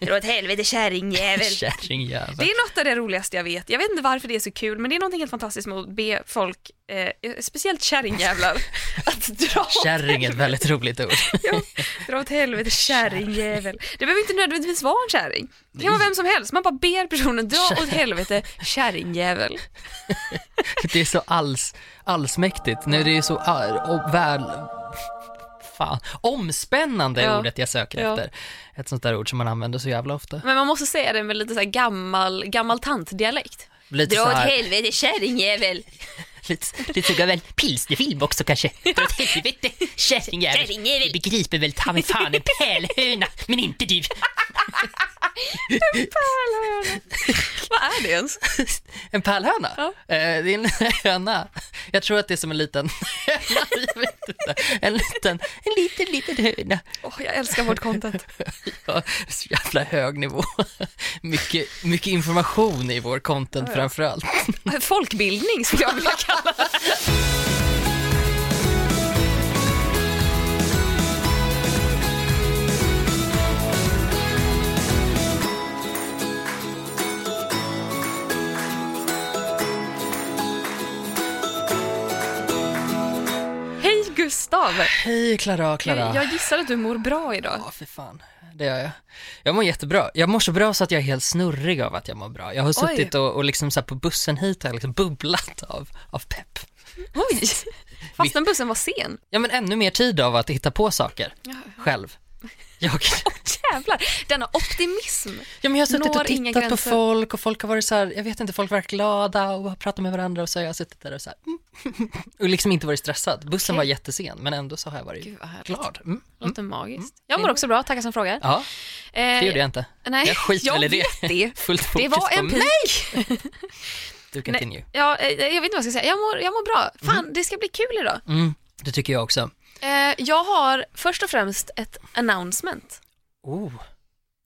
Dra åt helvete kärringjävel. Kärringjävel. Det är något av det roligaste jag vet. Jag vet inte varför det är så kul, men det är något helt fantastiskt med att be folk, eh, speciellt kärringjävlar, att dra åt Kärring är ett väldigt roligt ord. Ja, dra åt helvete kärringjävel. Det behöver inte nödvändigtvis vara en kärring. Det kan vara vem som helst. Man bara ber personen dra åt helvete kärringjävel. Det är så alls, allsmäktigt. Nej, det är så all, och väl... Fan. Omspännande är ordet jag söker efter. Ett sånt där ord som man använder så jävla ofta. Men man måste säga det med lite så här gammal, gammal tantdialekt. Lite Dra åt helvete kärringjävel. Lite, lite så väl pilsnerfilm också kanske. Dra åt helvete, kärringjävel. Kärringjävel. Du begriper väl ta mig fan en pärlhöna, men inte du. Vad är det ens? En pärlhöna? Ja. Eh, det är en höna. Jag tror att det är som en liten höna, jag vet inte. En liten, en liten, liten höna. Åh, jag älskar vårt content. Ja, så jävla hög nivå. Mycket, mycket information i vår content Ja, ja. framförallt. Folkbildning skulle jag vilja kalla Gustav! Hej Klara, Klara. Jag, jag gissar att du mår bra idag. Ja, för fan. Det gör jag. Jag mår jättebra. Jag mår så bra så att jag är helt snurrig av att jag mår bra. Jag har suttit och, och liksom så på bussen hit har jag liksom bubblat av, av pepp. Oj! Fastän bussen var sen. Ja, men ännu mer tid av att hitta på saker själv. Jag, Jävlar, denna optimism. ja, men jag har suttit och tittat på folk och folk har varit så här, jag vet inte, folk var glada och har pratat med varandra och så har jag suttit där och så här, mm, och liksom inte varit stressad. Bussen Okej. var jättesen, men ändå så har jag varit glad. Mm. Mm. Låter magiskt. Jag mår också bra, tackar som frågar. Ja, Eh, det gjorde jag inte. Nej, Jag skiter väl i det. det. Fullt fokus Det var på en mig. pik. Du continue. Ja, eh, jag vet inte vad jag ska säga. Jag mår, jag mår bra. Fan, det ska bli kul idag. Mm, det tycker jag också. Eh, jag har först och främst ett announcement. Oh,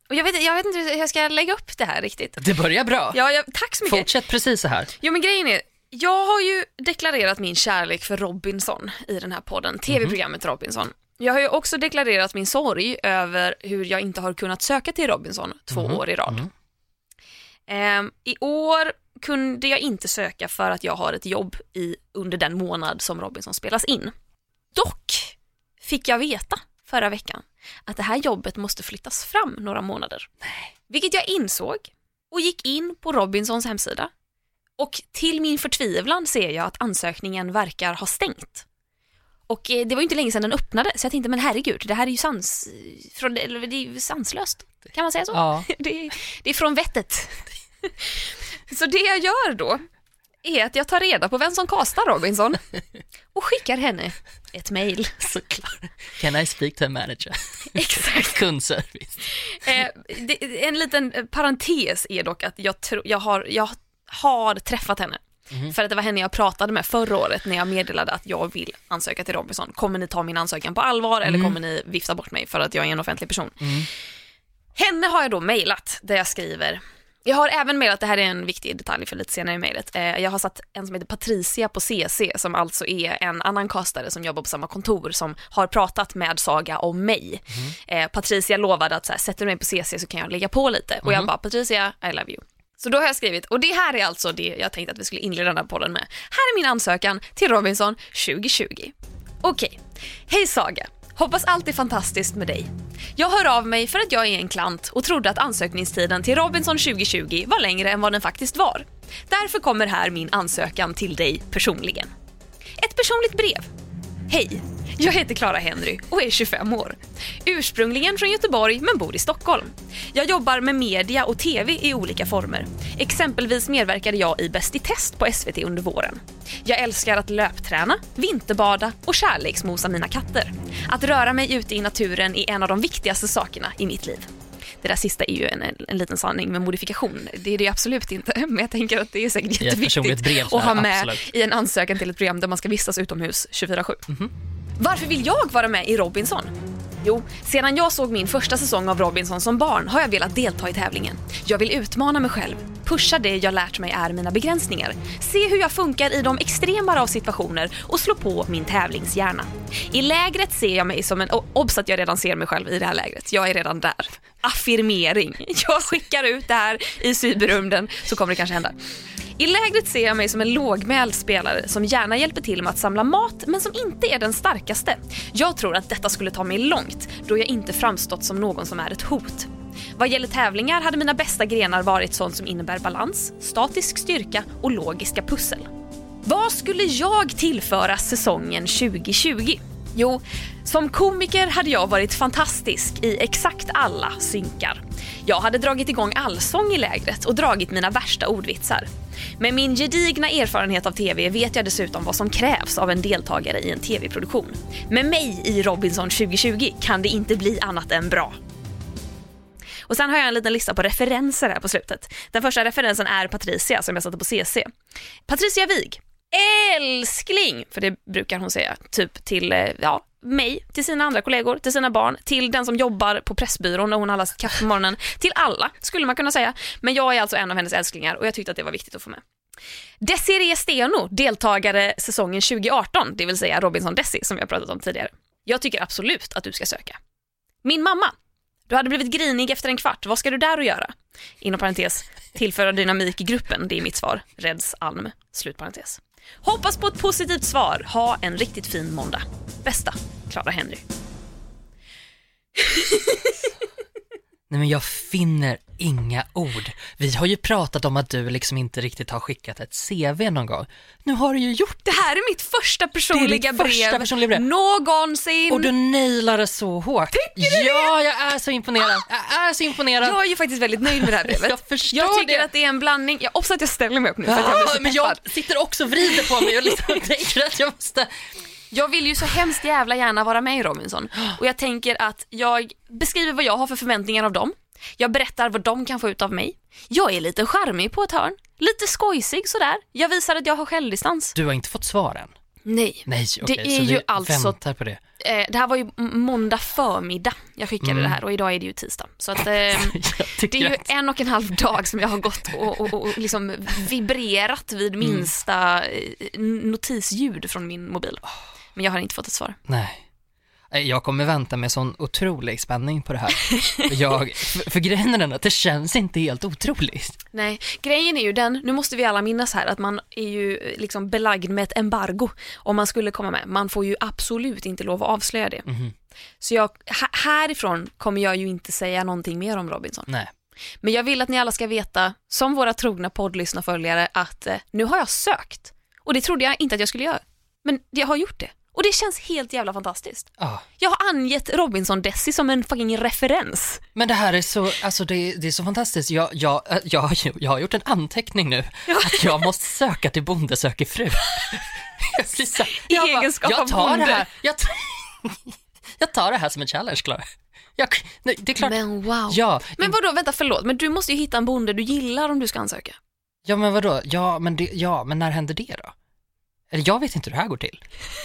Och jag vet, jag vet inte hur jag ska lägga upp det här riktigt. det börjar bra. Ja, jag, tack så mycket. Fortsätt precis så här. Jo men grejen är, jag har ju deklarerat min kärlek för Robinson i den här podden, tv-programmet Robinson. Jag har ju också deklarerat min sorg över hur jag inte har kunnat söka till Robinson två år i rad. Mhm. Ehm, I år kunde jag inte söka för att jag har ett jobb i, under den månad som Robinson spelas in. Dock fick jag veta förra veckan att det här jobbet måste flyttas fram några månader. Vilket jag insåg och gick in på Robinsons hemsida och till min förtvivlan ser jag att ansökningen verkar ha stängt. Och eh, det var ju inte länge sedan den öppnade så jag tänkte men herregud, det här är ju sans, från, eller det är sanslöst. Kan man säga så? Ja, Det, är- det är från vettet. Så det jag gör då är att jag tar reda på vem som kastar Robinson och skickar henne ett mejl. såklart. Can I speak to a manager? Exakt. Kundservice. Eh, det, en liten eh, parentes är dock att jag, tro, jag, har, jag har träffat henne. För att det var henne jag pratade med förra året när jag meddelade att jag vill ansöka till Robinson. Kommer ni ta min ansökan på allvar eller kommer ni vifta bort mig för att jag är en offentlig person? Henne har jag då mejlat där jag skriver jag har även mejlat, det här är en viktig detalj för lite senare i mejlet, eh, jag har satt en som heter Patricia på CC som alltså är en annan kastare som jobbar på samma kontor som har pratat med Saga om mig. Eh, Patricia lovade att så här, sätter du mig på CC så kan jag lägga på lite och jag bara Patricia, I love you. Så då har jag skrivit, och det här är alltså det jag tänkte att vi skulle inleda den här podden med. Här är min ansökan till Robinson 2020. Okej, hej Saga. Hoppas allt är fantastiskt med dig. Jag hör av mig för att jag är en klant och trodde att ansökningstiden till Robinson 2020 var längre än vad den faktiskt var. Därför kommer här min ansökan till dig personligen. Ett personligt brev. Hej! Jag heter Clara Henry och är 25 år. Ursprungligen från Göteborg men bor i Stockholm. Jag jobbar med media och TV i olika former. Exempelvis medverkade jag i Bäst i test på SVT under våren. Jag älskar att löpträna, vinterbada och kärleksmosa mina katter. Att röra mig ute i naturen är en av de viktigaste sakerna i mitt liv. Det där sista är ju en, en liten sanning med modifikation. Det är det absolut inte, men jag tänker att det är säkert jätteviktigt brev att ha med absolut. i en ansökan till ett program där man ska vistas utomhus 24-7. Varför vill jag vara med i Robinson? Jo, sedan jag såg min första säsong av Robinson som barn har jag velat delta i tävlingen. Jag vill utmana mig själv, pusha det jag lärt mig är mina begränsningar, se hur jag funkar i de extremare av situationer och slå på min tävlingshjärna. I lägret ser jag mig som en... Obs att jag redan ser mig själv i det här lägret, jag är redan där. Affirmering. Jag skickar ut det här i cyberrymden så kommer det kanske hända. I lägret ser jag mig som en lågmäld spelare som gärna hjälper till med att samla mat men som inte är den starkaste. Jag tror att detta skulle ta mig långt då jag inte framstått som någon som är ett hot. Vad gäller tävlingar hade mina bästa grenar varit sånt som innebär balans, statisk styrka och logiska pussel. Vad skulle jag tillföra säsongen 2020? Jo, som komiker hade jag varit fantastisk i exakt alla synkar. Jag hade dragit igång allsång i lägret och dragit mina värsta ordvitsar. Med min gedigna erfarenhet av TV vet jag dessutom vad som krävs av en deltagare i en TV-produktion. Med mig i Robinson 2020 kan det inte bli annat än bra. Och sen har jag en liten lista på referenser här på slutet. Den första referensen är Patricia som jag satte på CC. Patricia Wig. Älskling! För det brukar hon säga, typ till, eh, ja, mig, till sina andra kollegor, till sina barn, till den som jobbar på Pressbyrån när hon har sitt kaffe på morgonen. Till alla, skulle man kunna säga. Men jag är alltså en av hennes älsklingar och jag tyckte att det var viktigt att få med. Desiree Steno, deltagare säsongen 2018, det vill säga Robinson Desi som jag pratat om tidigare. Jag tycker absolut att du ska söka. Min mamma. Du hade blivit grinig efter en kvart, vad ska du där och göra? Inom parentes, tillföra dynamik i gruppen, det är mitt svar. Reds Alm, slut parentes. Hoppas på ett positivt svar. Ha en riktigt fin måndag. Bästa, Clara Henry. Nej men jag finner inga ord. Vi har ju pratat om att du liksom inte riktigt har skickat ett CV någon gång. Nu har du ju gjort det. här är mitt första personliga, brev, första personliga brev någonsin. Och du nailar det så hårt. Tycker du Ja, jag är så imponerad. Jag är så imponerad. Jag är ju faktiskt väldigt nöjd med det här brevet. jag förstår Jag tycker det. att det är en blandning. Jag hoppas att jag ställer mig upp nu för att jag blir så Men jag sitter också och vrider på mig och liksom tänker att jag måste jag vill ju så hemskt jävla gärna vara med i Robinson och jag tänker att jag beskriver vad jag har för förväntningar av dem. Jag berättar vad de kan få ut av mig. Jag är lite charmig på ett hörn, lite skojsig sådär. Jag visar att jag har självdistans. Du har inte fått svaren? Nej, Nej okay, det är ju alltså... Väntar på det. Eh, det här var ju måndag förmiddag jag skickade mm. det här och idag är det ju tisdag. Så att, eh, det är ju att... en och en halv dag som jag har gått och, och, och liksom vibrerat vid mm. minsta mm. notisljud från min mobil. Men jag har inte fått ett svar. Nej. Jag kommer vänta med sån otrolig spänning på det här. Jag, för, grejen är den att det känns inte helt otroligt. Nej, grejen är ju den, nu måste vi alla minnas här att man är ju liksom belagd med ett embargo om man skulle komma med. Man får ju absolut inte lov att avslöja det. Mm. Så jag, härifrån kommer jag ju inte säga någonting mer om Robinson. Nej. Men jag vill att ni alla ska veta, som våra trogna poddlyssnarföljare, att eh, nu har jag sökt. Och det trodde jag inte att jag skulle göra. Men jag har gjort det. Och det känns helt jävla fantastiskt. Ah. Jag har angett Robinson Desi som en fucking referens. Men det här är så, alltså det, det är så fantastiskt. Jag, jag, jag, jag har gjort en anteckning nu, ja. att jag måste söka till Bonde söker fru. I jag egenskap bara, jag tar av bonde. Det här, jag, jag tar det här som en challenge, Klara. Jag, nej, det är klart. Men wow. Ja. Men vadå, vänta förlåt, men du måste ju hitta en bonde du gillar om du ska ansöka. Ja men vadå, ja men, det, ja, men när händer det då? Eller jag vet inte hur det här går till.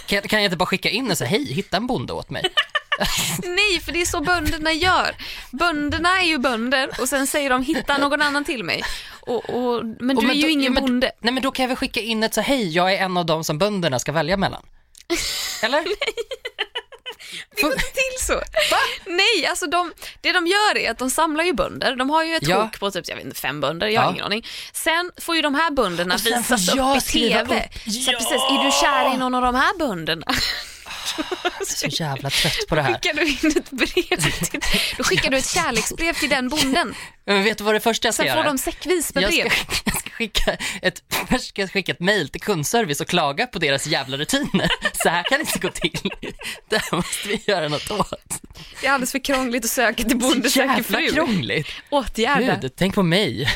Kan, kan jag inte bara skicka in och säga hej, hitta en bonde åt mig? Nej, för det är så bönderna gör. Bönderna är ju bönder och sen säger de hitta någon annan till mig. Och, och men du och men är ju då, ingen men, bonde. Nej men då kan jag väl skicka in ett så hej, jag är en av dem som bönderna ska välja mellan. Eller? nej. Det går inte till så. Va? Nej, alltså de, det de gör är att de samlar ju bönder. De har ju ett ja. på typ, jag vet inte, fem bönder, jag har ja. ingen aning. Sen får ju de här bönderna visas upp i TV. Upp. Ja. Så precis, är du kär i någon av de här bönderna? Jag är så jävla trött på det här. Då skickar du in ett brev till, då skickar du ett kärleksbrev till den bonden. Men vet du vad det första jag ska Sen göra? Sen får de säckvis med brev. Jag ska, jag ska skicka ett, först ska jag skicka ett mail till kundservice och klaga på deras jävla rutiner. Så här kan det inte gå till. Det här måste vi göra något åt. Det är alldeles för krångligt att söka till Bonde söker fru. Jävla krångligt. Åtgärda. Gud, tänk på mig.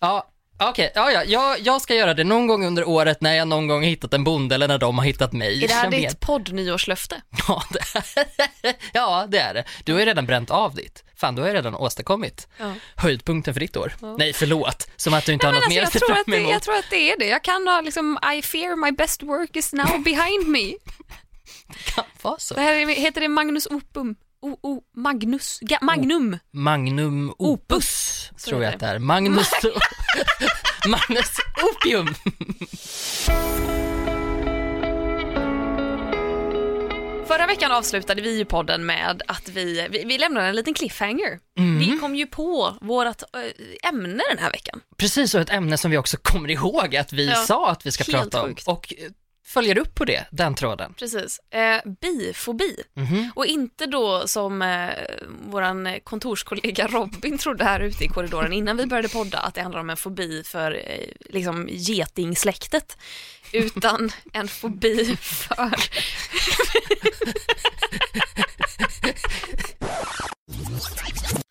Ja, Okej, okay, ja, ja, jag, ska göra det någon gång under året när jag någon gång hittat en bonde eller när de har hittat mig. Är det här ditt podd-nyårslöfte? Ja, det är, ja, det är det. Du har ju redan bränt av ditt. Fan, du har ju redan åstadkommit ja. höjdpunkten för ditt år. Ja. Nej, förlåt, som att du inte Nej, har något alltså, mer att se fram emot. jag tror att det är det. Jag kan ha liksom, I fear my best work is now behind me. Det kan vara så. Det här heter det Magnus Opum O, o, Magnus, ga, Magnum. Magnum opus, Så tror jag det. att det är. Magnus, Magnus opium. Förra veckan avslutade vi ju podden med att vi, vi, vi lämnade en liten cliffhanger. Vi kom ju på vårt äh, ämne den här veckan. Precis, och ett ämne som vi också kommer ihåg att vi Ja, sa att vi ska helt prata om. sjukt. Och eh, följer upp på det, den tråden. Precis. Eh, bifobi. Mhm. Och inte då som eh, våran kontorskollega Robin trodde här ute i korridoren innan vi började podda att det handlar om en fobi för eh, liksom getingsläktet. Utan en fobi för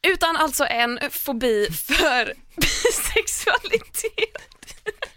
Utan alltså en fobi för bisexualitet.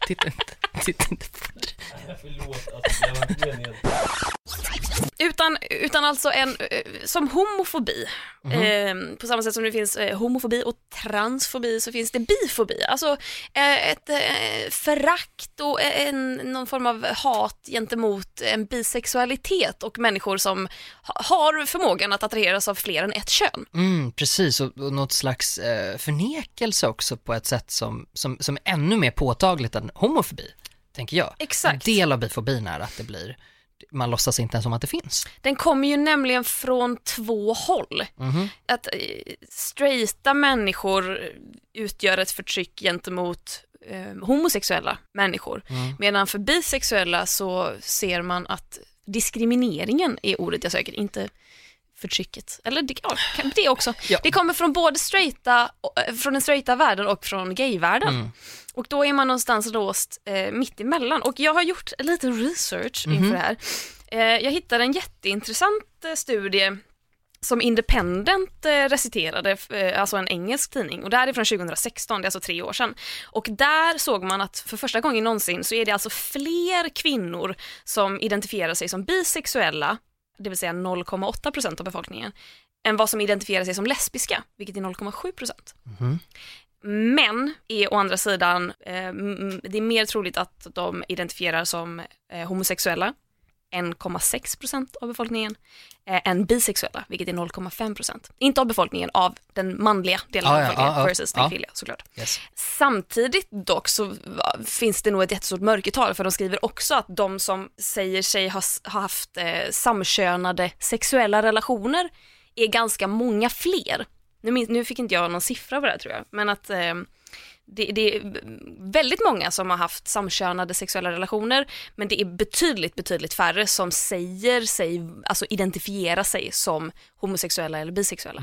Titta inte, titta inte på det. Utan, utan alltså en, eh, som homofobi. Eh, på samma sätt som det finns eh, homofobi och transfobi så finns det bifobi. Alltså eh, ett eh, förakt och en, någon form av hat gentemot en bisexualitet och människor som ha, har förmågan att attraheras av fler än ett kön. Mm, precis, och, och något slags eh, förnekelse också på ett sätt som, som, som är ännu mer påtagligt än homofobi, tänker jag. Exakt. En del av bifobin är att det blir, man låtsas inte ens som att det finns. Den kommer ju nämligen från två håll. Mhm. Att eh, straighta människor utgör ett förtryck gentemot eh, homosexuella människor. Mm. Medan för bisexuella så ser man att diskrimineringen är ordet jag söker, inte förtrycket. Eller det, det också. Ja. Det kommer från både straighta, eh, från den straighta världen och från gayvärlden. Mm. Och då är man någonstans låst eh, mitt emellan. Och jag har gjort lite research Mhm. inför det här. Eh, jag hittade en jätteintressant eh, studie som Independent eh, reciterade, eh, alltså en engelsk tidning. Och det här är från 2016, det är alltså tre år sedan. Och där såg man att för första gången någonsin så är det alltså fler kvinnor som identifierar sig som bisexuella, det vill säga 0,8 procent av befolkningen, än vad som identifierar sig som lesbiska, vilket är 0,7 procent. Mhm. Män är å andra sidan, eh, det är mer troligt att de identifierar som eh, homosexuella, 1,6 procent av befolkningen, eh, än bisexuella, vilket är 0,5 procent. Inte av befolkningen, av den manliga delen Ja, av befolkningen ja, ja. versus den Ja. kvinnliga såklart. Yes. Samtidigt dock så finns det nog ett jättestort mörkertal för de skriver också att de som säger sig ha, ha haft eh, samkönade sexuella relationer är ganska många fler. Nu, nu fick inte jag någon siffra på det här tror jag, men att eh, det, det är väldigt många som har haft samkönade sexuella relationer men det är betydligt, betydligt färre som säger sig, alltså identifiera sig som homosexuella eller bisexuella.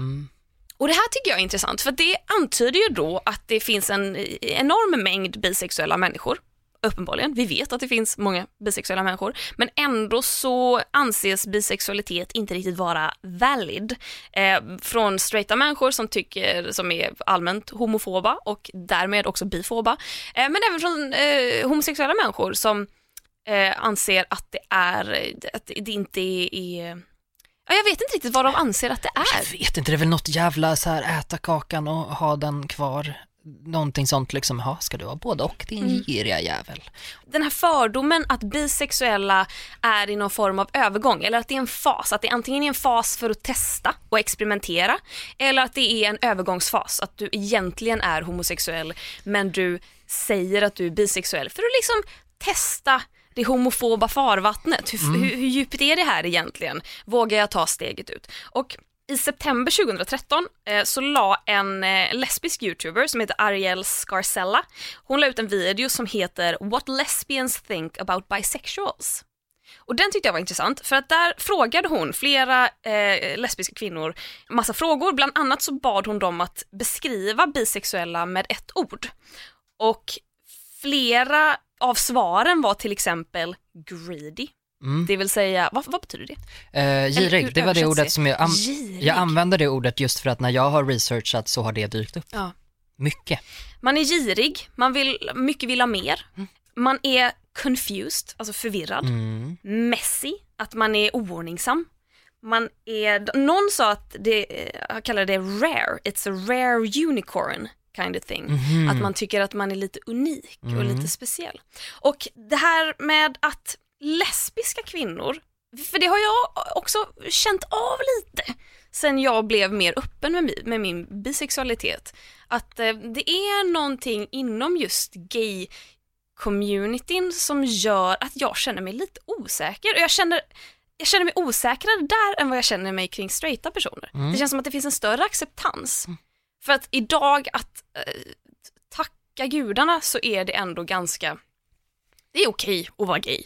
Och det här tycker jag är intressant för det antyder ju då att det finns en enorm mängd bisexuella människor. Uppenbarligen, vi vet att det finns många bisexuella människor, men ändå så anses bisexualitet inte riktigt vara valid. Eh, från straighta människor som tycker, som är allmänt homofoba och därmed också bifoba, eh, men även från eh, homosexuella människor som eh, anser att det är, att det inte är, ja, jag vet inte riktigt vad de anser att det är. Jag vet inte, det är väl något jävla så här äta kakan och ha den kvar. Någonting sånt liksom, ha ska du ha både och din Mm. giriga jävel. den här fördomen att bisexuella är i någon form av övergång eller att det är en fas, att det antingen är en fas för att testa och experimentera eller att det är en övergångsfas, att du egentligen är homosexuell men du säger att du är bisexuell för att liksom testa det homofoba farvattnet. Hur, hur, hur djupt är det här egentligen? Vågar jag ta steget ut? Och i september 2013 eh, så la en eh, lesbisk youtuber som heter Ariel Scarcella, hon la ut en video som heter What lesbians think about bisexuals. Och den tyckte jag var intressant för att där frågade hon flera eh, lesbiska kvinnor massa frågor, bland annat så bad hon dem att beskriva bisexuella med ett ord. Och flera av svaren var till exempel greedy, Mm. det vill säga, vad, vad betyder det? Eh, girig, det var det ordet det? som jag, an- Girig. jag använder det ordet just för att när jag har researchat så har det dykt upp. Ja. Mycket. Man är girig, man vill, mycket vill ha mer. Man är confused, alltså förvirrad. Mm. Messy, att man är oordningsam. Man är, någon sa att det, eh, kallade det rare, it's a rare unicorn kind of thing. Mhm. Att man tycker att man är lite unik och Mm. lite speciell. Och det här med att lesbiska kvinnor, för det har jag också känt av lite sen jag blev mer öppen med, med min bisexualitet. Att eh, det är någonting inom just gay communityn som gör att jag känner mig lite osäker. Och jag känner, jag känner mig osäkrare där än vad jag känner mig kring straighta personer. Det känns som att det finns en större acceptans. För att idag, att eh, tacka gudarna så är det ändå ganska, det är okej att vara gay.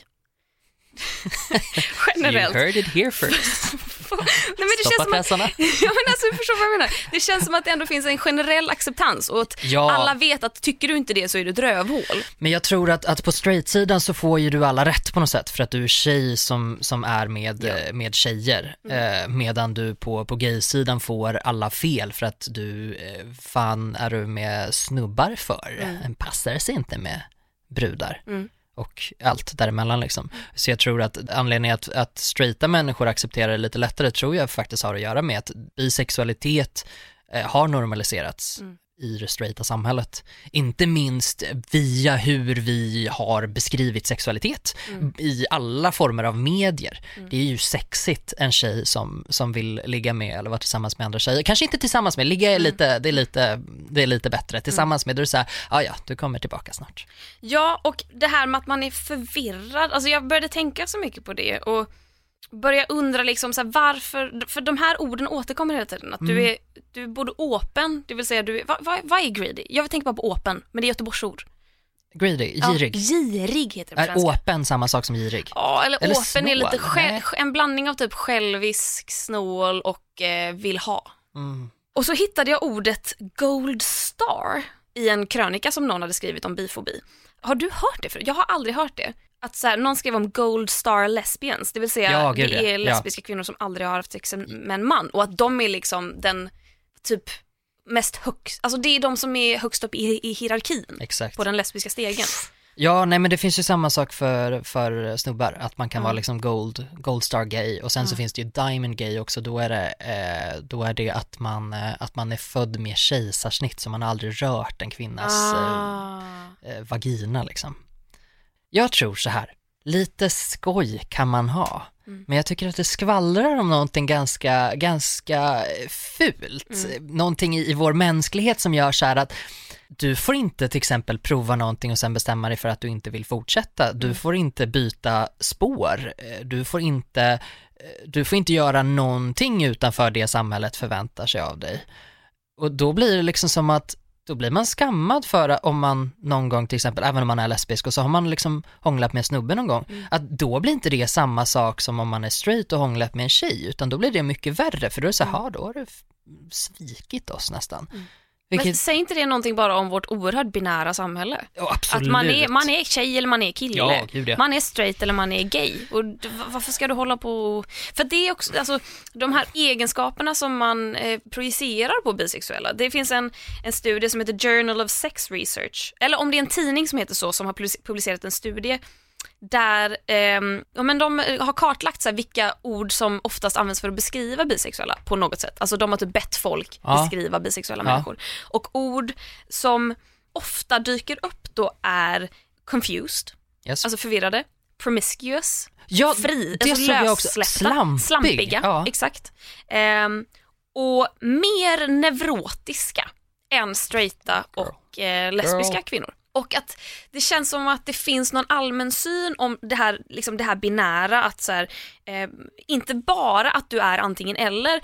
Generellt. You heard it here first. Nej, men det känns Stoppa att, pressarna. ja, men alltså, du förstår vad jag menar. Det känns som att det ändå finns en generell acceptans och att Ja. alla vet att tycker du inte det så är du ett rövhål. Men jag tror att, att på straight-sidan så får ju du alla rätt på något sätt för att du är tjej som, som är med, Ja. eh, med tjejer. Eh, medan du på, på gay-sidan får alla fel för att du, eh, fan är du med snubbar för? En passar sig inte med brudar. Mm. Och allt däremellan liksom. Så jag tror att anledningen att, att straighta människor accepterar det lite lättare tror jag faktiskt har att göra med att bisexualitet eh, har normaliserats Mm i det straighta samhället. Inte minst via hur vi har beskrivit sexualitet Mm. i alla former av medier. Det är ju sexigt en tjej som, som vill ligga med eller vara tillsammans med andra tjejer. Kanske inte tillsammans med, ligga är lite, det är lite, det är lite bättre. Tillsammans med, då är det såhär, ja ja, du kommer tillbaka snart. Ja, och det här med att man är förvirrad, alltså jag började tänka så mycket på det och börja undra liksom så här, varför, för de här orden återkommer hela tiden, att du, är, du är både open, det vill säga du är, vad, vad, vad är greedy? Jag tänka bara på open, men det är Göteborgsord. Greedy, Ja, girig. girig heter det på är svenska. åpen samma sak som girig? Ja, eller, Eller open är lite snål, själ, nej. en blandning av typ självisk, snål och eh, vill ha. Mm. Och så hittade jag ordet Gold Star i en krönika som någon hade skrivit om bifobi. Har du hört det förut? Jag har aldrig hört det. Att så här, någon skrev om Gold Star Lesbians, det vill säga Ja, det är Ja. lesbiska kvinnor som aldrig har haft sex med en man och att de är liksom den typ mest högst, alltså det är de som är högst upp i, i hierarkin Exakt. på den lesbiska stegen. Ja, nej men det finns ju samma sak för, för snubbar, att man kan Ja. vara liksom gold, gold star gay och sen så finns det ju diamond gay också, då är det, eh, då är det att man, eh, att man är född med kejsarsnitt så man har aldrig rört en kvinnas eh, Ah. eh, vagina liksom. Jag tror så här, lite skoj kan man ha, Mm. men jag tycker att det skvallrar om någonting ganska, ganska eh, fult. Mm. Någonting i, i vår mänsklighet som gör så här att du får inte till exempel prova någonting och sen bestämma dig för att du inte vill fortsätta. Du Mm. får inte byta spår. Eh, Du får inte, eh, du får inte göra någonting utanför det samhället förväntar sig av dig. Och då blir det liksom som att då blir man skammad för om man någon gång till exempel, även om man är lesbisk och så har man liksom hånglat med en snubbe någon gång, Mm. att då blir inte det samma sak som om man är straight och hånglat med en tjej, utan då blir det mycket värre, för då är det så här, Mm. "Ja, då har du svikit oss nästan. Mm. Vilket, Men säger inte det någonting bara om vårt oerhört binära samhälle? ja, absolut. Att man är, man är tjej eller man är kille. Ja, gud ja. Man är straight eller man är gay. Och varför ska du hålla på... För det är också, alltså de här egenskaperna som man eh, projicerar på bisexuella. Det finns en, en studie som heter Journal of Sex Research, eller om det är en tidning som heter så, som har public- publicerat en studie där ehm, ja, men de har kartlagt så här, vilka ord som oftast används för att beskriva bisexuella på något sätt. Alltså de har typ bett folk Ja. beskriva bisexuella Ja. människor. Och ord som ofta dyker upp då är confused, Yes. alltså förvirrade, promiscuous, ja, fri, det alltså lössläppta, Slampig. slampiga, Ja. exakt. Ehm, och mer neurotiska än straighta och eh, lesbiska Girl. kvinnor. Och att det känns som att det finns någon allmän syn om det här, liksom det här binära, att så här, eh, inte bara att du är antingen eller,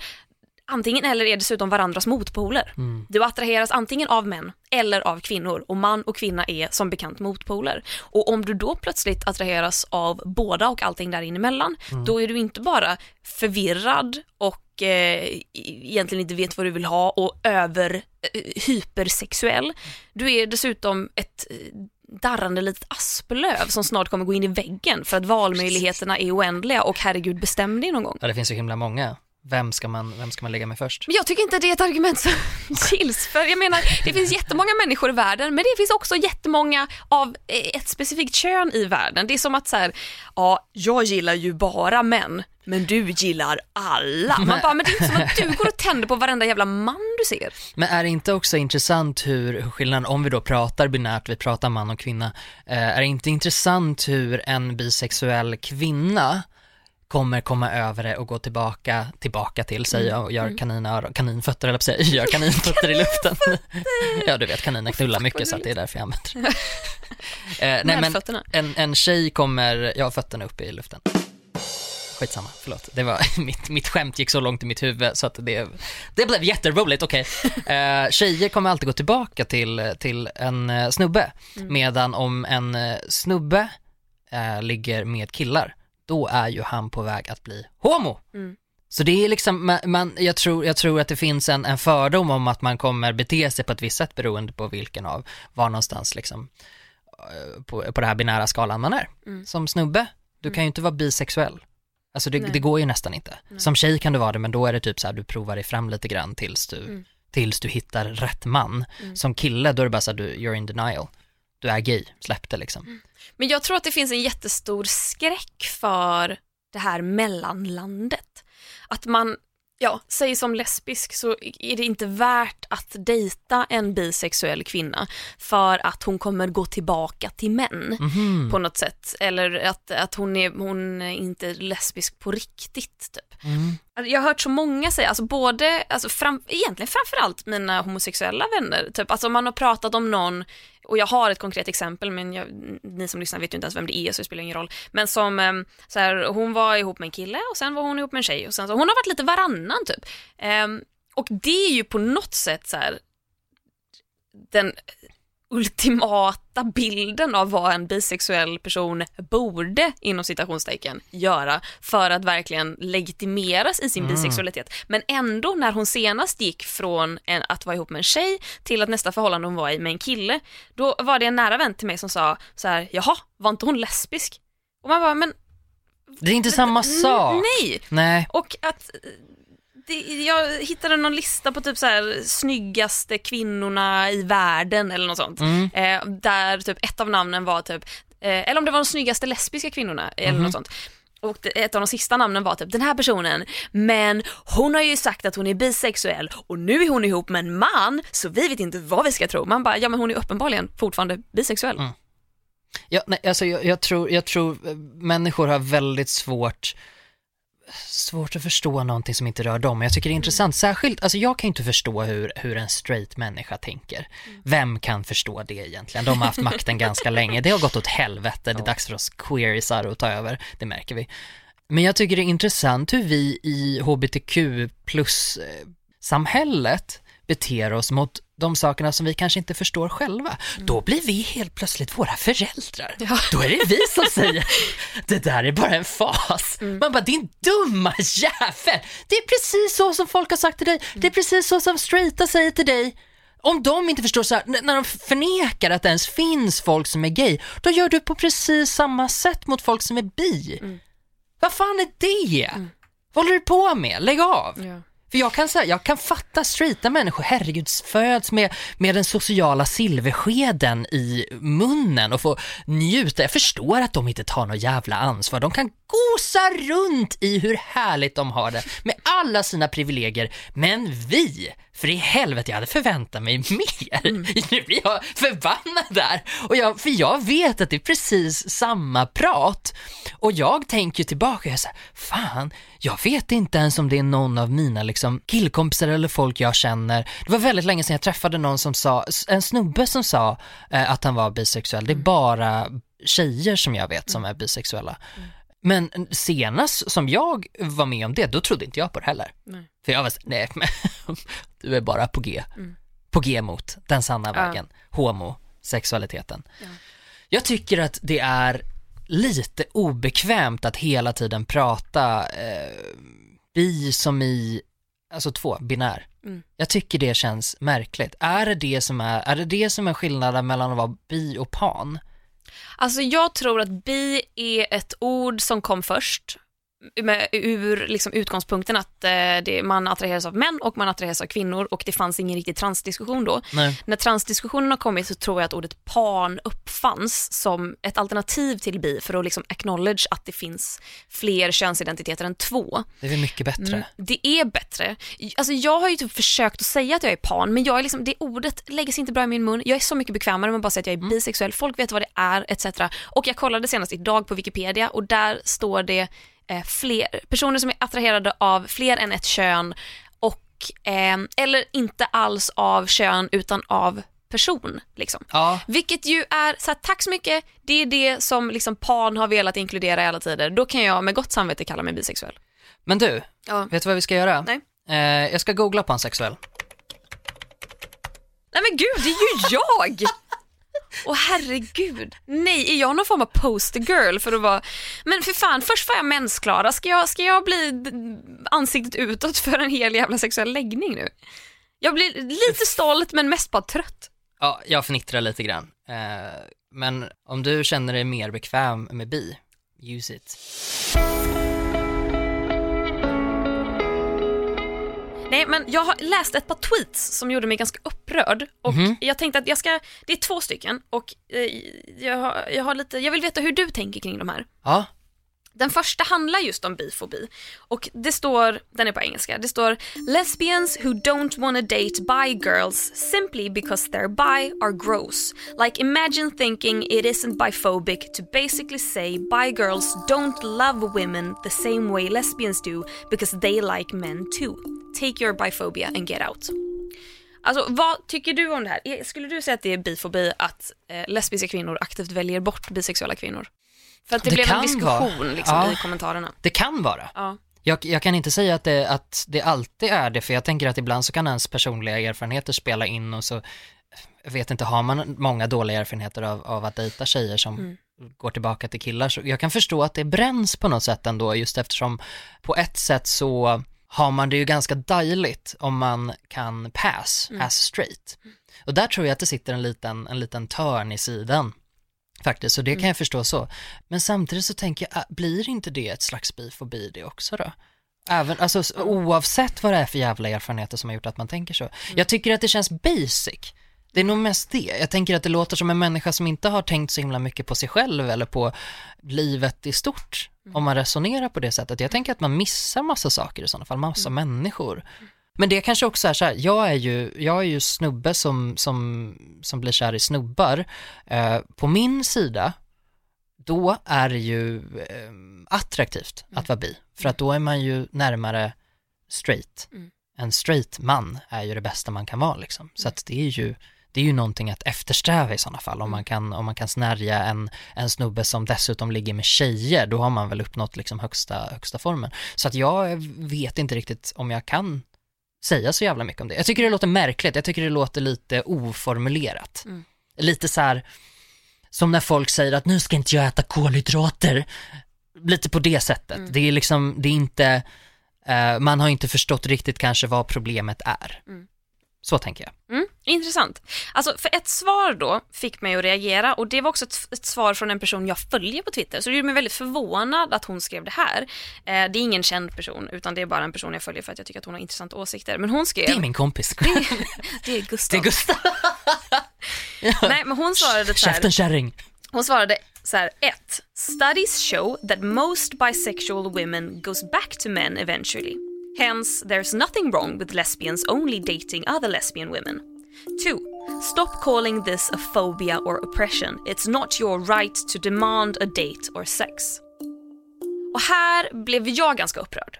antingen eller är dessutom varandras motpoler. Mm. Du attraheras antingen av män eller av kvinnor och man och kvinna är som bekant motpoler. Och om du då plötsligt attraheras av båda och allting där emellan, Mm. då är du inte bara förvirrad och eh, egentligen inte vet vad du vill ha och över eh, hypersexuell. Du är dessutom ett eh, darrande litet asplöv som snart kommer gå in i väggen för att valmöjligheterna är oändliga och herregud bestäm dig någon gång. Ja, det finns så himla många. Vem ska man, vem ska man lägga med först? Men jag tycker inte det är ett argument som gills. För jag menar, det finns jättemånga människor i världen, men det finns också jättemånga av eh, ett specifikt kön i världen. Det är som att så här, ja, jag gillar ju bara män, men du gillar alla. Man bara, men det är inte som att du går och tänder på varenda jävla man du ser. Men är det inte också intressant hur, hur skillnaden, om vi då pratar binärt, vi pratar man och kvinna, eh, är det inte intressant hur en bisexuell kvinna kommer komma över det och gå tillbaka, tillbaka till sig och gör kaninöron, kaninfötter eller säga, gör kaninfötter i luften. ja du vet kaniner knullar mycket så det är därför jag använder det. eh, nej men en, en tjej kommer, jag har fötterna uppe i luften. Skitsamma, förlåt. Det var, mitt, mitt skämt gick så långt i mitt huvud så att det, det blev jätteroligt, okej. Okay. Eh, tjejer kommer alltid gå tillbaka till, till en eh, snubbe, mm. medan om en eh, snubbe eh, ligger med killar, då är ju han på väg att bli homo. Mm. Så det är liksom, man, man, jag, tror, jag tror att det finns en, en fördom om att man kommer bete sig på ett visst sätt beroende på vilken av, var någonstans liksom, eh, på, på den här binära skalan man är. Mm. Som snubbe, du mm. kan ju inte vara bisexuell. Alltså det, det går ju nästan inte. Nej. Som tjej kan du vara det, men då är det typ så här, du provar dig fram lite grann tills du, mm. tills du hittar rätt man. Mm. Som kille, då är det bara så här, du, you're in denial. Du är gay, släpp det liksom. Mm. Men jag tror att det finns en jättestor skräck för det här mellanlandet. Att man ja, säg som lesbisk så är det inte värt att dejta en bisexuell kvinna för att hon kommer gå tillbaka till män mm. på något sätt. Eller att, att hon, är, hon är inte lesbisk på riktigt. Typ. Mm. Alltså, jag har hört så många säga, alltså både, alltså fram, egentligen framförallt mina homosexuella vänner, typ, alltså om man har pratat om någon och jag har ett konkret exempel men jag, ni som lyssnar vet ju inte ens vem det är så det spelar ingen roll. Men som ehm, så här, hon var ihop med en kille och sen var hon ihop med en tjej och sen så, hon har varit lite varannan typ. Um, och det är ju på något sätt så här, den ultimata bilden av vad en bisexuell person borde, inom citationstecken, göra för att verkligen legitimeras i sin mm. bisexualitet. Men ändå när hon senast gick från en, att vara ihop med en tjej till att nästa förhållande hon var i med en kille, då var det en nära vän till mig som sa så här, jaha, var inte hon lesbisk? Och man bara, men det är inte samma sak. Nej. Nej. Och att det, jag hittade någon lista på typ så här snyggaste kvinnorna i världen eller något sånt. Mm. Eh, där typ ett av namnen var typ, eh, eller om det var de snyggaste lesbiska kvinnorna eller mm. något sånt. Och ett av de sista namnen var typ den här personen, men hon har ju sagt att hon är bisexuell och nu är hon ihop med en man så vi vet inte vad vi ska tro. Man bara, ja men hon är uppenbarligen fortfarande bisexuell. Mm. Ja, nej, alltså jag, jag, tror, jag tror människor har väldigt svårt svårt att förstå någonting som inte rör dem. Jag tycker det är intressant, särskilt, alltså jag kan inte förstå hur, hur en straight människa tänker. Vem kan förstå det egentligen? De har haft makten ganska länge, det har gått åt helvete, det är dags för oss queerisar att ta över, det märker vi. Men jag tycker det är intressant hur vi i hbtq plus eh, samhället beter oss mot de sakerna som vi kanske inte förstår själva, mm. då blir vi helt plötsligt våra föräldrar. Ja. Då är det vi som säger, det där är bara en fas. Mm. Man bara, din dumma jävel! Det är precis så som folk har sagt till dig, mm. det är precis så som straighta säger till dig. Om de inte förstår så här, när de förnekar att det ens finns folk som är gay, då gör du på precis samma sätt mot folk som är bi. Mm. Vad fan är det? Mm. Vad håller du på med? Lägg av! Ja. För jag kan, säga, jag kan fatta straighta människor, herregud, föds med, med den sociala silverskeden i munnen och får njuta. Jag förstår att de inte tar något jävla ansvar. De kan gosa runt i hur härligt de har det med alla sina privilegier. Men vi, för i helvete, jag hade förväntat mig mer. Mm. Nu blir jag förbannad där. Och jag, för jag vet att det är precis samma prat. Och jag tänker tillbaka, jag säger, fan, jag vet inte ens om det är någon av mina liksom, killkompisar eller folk jag känner. Det var väldigt länge sedan jag träffade någon som sa, en snubbe som sa eh, att han var bisexuell. Det är mm. bara tjejer som jag vet som är bisexuella. Mm. Men senast som jag var med om det, då trodde inte jag på det heller. Nej. För jag var så, nej men du är bara på G. Mm. På G mot den sanna ja. vägen, homosexualiteten. Ja. Jag tycker att det är lite obekvämt att hela tiden prata eh, bi som i, alltså två, binär. Mm. Jag tycker det känns märkligt. Är det det som är, är det det som är skillnaden mellan att vara bi och pan? Alltså jag tror att bi är ett ord som kom först med, ur liksom utgångspunkten att eh, det, man attraheras av män och man attraheras av kvinnor och det fanns ingen riktig transdiskussion då. Nej. När transdiskussionen har kommit så tror jag att ordet pan uppfanns som ett alternativ till bi för att liksom acknowledge att det finns fler könsidentiteter än två. Det är mycket bättre. Mm, det är bättre. Alltså jag har ju typ försökt att säga att jag är pan men jag är liksom, det ordet lägger sig inte bra i min mun. Jag är så mycket bekvämare med att bara säga att jag är mm. bisexuell, folk vet vad det är etc. Och jag kollade senast idag på Wikipedia och där står det fler, personer som är attraherade av fler än ett kön och, eh, eller inte alls av kön utan av person. Liksom. Ja, Vilket ju är, så här, tack så mycket, det är det som liksom pan har velat inkludera i alla tider. Då kan jag med gott samvete kalla mig bisexuell. men du, Ja. vet du vad vi ska göra? Nej. Eh, jag ska googla pansexuell. Nej men gud, det är ju jag! Åh herregud. Nej, är jag någon form av poster girl för att vara... Men för fan, först var jag mensklara. Ska jag, ska jag bli ansiktet utåt för en hel jävla sexuell läggning nu? Jag blir lite stolt men mest bara trött. Ja, jag fnittrar lite grann. Eh, men om du känner dig mer bekväm med bi, use it. Nej men jag har läst ett par tweets som gjorde mig ganska upprörd och Mhm. jag tänkte att jag ska, det är två stycken och eh, jag, har, jag har lite, jag vill veta hur du tänker kring de här. Ja, Den första handlar just om bifobi och det står, den är på engelska, det står Lesbians who don't wanna date bi girls simply because they're bi are gross. Like imagine thinking it isn't biphobic to basically say bi girls don't love women the same way lesbians do because they like men too. Take your biphobia and get out. Alltså vad tycker du om det här? Är- Skulle du säga att det är bifobi att eh, lesbiska kvinnor aktivt väljer bort bisexuella kvinnor? För att det, Det blev en diskussion liksom, Ja. i kommentarerna. det kan vara. Ja. Jag, jag kan inte säga att det, att det alltid är det, för jag tänker att ibland så kan ens personliga erfarenheter spela in och så, jag vet inte, har man många dåliga erfarenheter av, av att dejta tjejer som Mm. går tillbaka till killar, så jag kan förstå att det bränns på något sätt ändå, just eftersom på ett sätt så har man det ju ganska dejligt om man kan pass Mm. as straight. Och där tror jag att det sitter en liten, en liten törn i sidan. Faktiskt, så det Mm. kan jag förstå så. Men samtidigt så tänker jag, äh, blir inte det ett slags bifobi det också då? Även, alltså oavsett vad det är för jävla erfarenheter som har gjort att man tänker så. Jag tycker att det känns basic. Det är nog mest det. Jag tänker att det låter som en människa som inte har tänkt så himla mycket på sig själv eller på livet i stort. Om man resonerar på det sättet. Jag tänker att man missar massa saker i sådana fall, massa människor. Men det kanske också är så här, jag är ju, jag är ju snubbe som, som, som blir kär i snubbar. Eh, på min sida, då är det ju eh, attraktivt att vara bi. För att då är man ju närmare straight. Mm. En straight man är ju det bästa man kan vara liksom. Så att det är ju, det är ju någonting att eftersträva i sådana fall. Om man kan, om man kan snärja en, en snubbe som dessutom ligger med tjejer, då har man väl uppnått liksom högsta, högsta formen. Så att jag vet inte riktigt om jag kan säga så jävla mycket om det. Jag tycker det låter märkligt, jag tycker det låter lite oformulerat. Mm. Lite så här, som när folk säger att nu ska inte jag äta kolhydrater. Lite på det sättet. Mm. Det är liksom, det är inte, eh, man har inte förstått riktigt kanske vad problemet är. Mm. Så tänker jag. Intressant. Alltså för ett svar då fick mig att reagera och det var också ett, ett svar från en person jag följer på Twitter så det gjorde mig väldigt förvånad att hon skrev det här. Eh, det är ingen känd person utan det är bara en person jag följer för att jag tycker att hon har intressanta åsikter. Men hon skrev... Det är min kompis. det, det är Gustav. Det är Gustav. Nej men hon svarade så här. Käften kärring. Hon svarade så här, 1. Studies show that most bisexual women goes back to men eventually. Hence, there's nothing wrong with lesbians only dating other lesbian women. 2. Stop calling this a phobia or oppression. It's not your right to demand a date or sex. Och här blev jag ganska upprörd.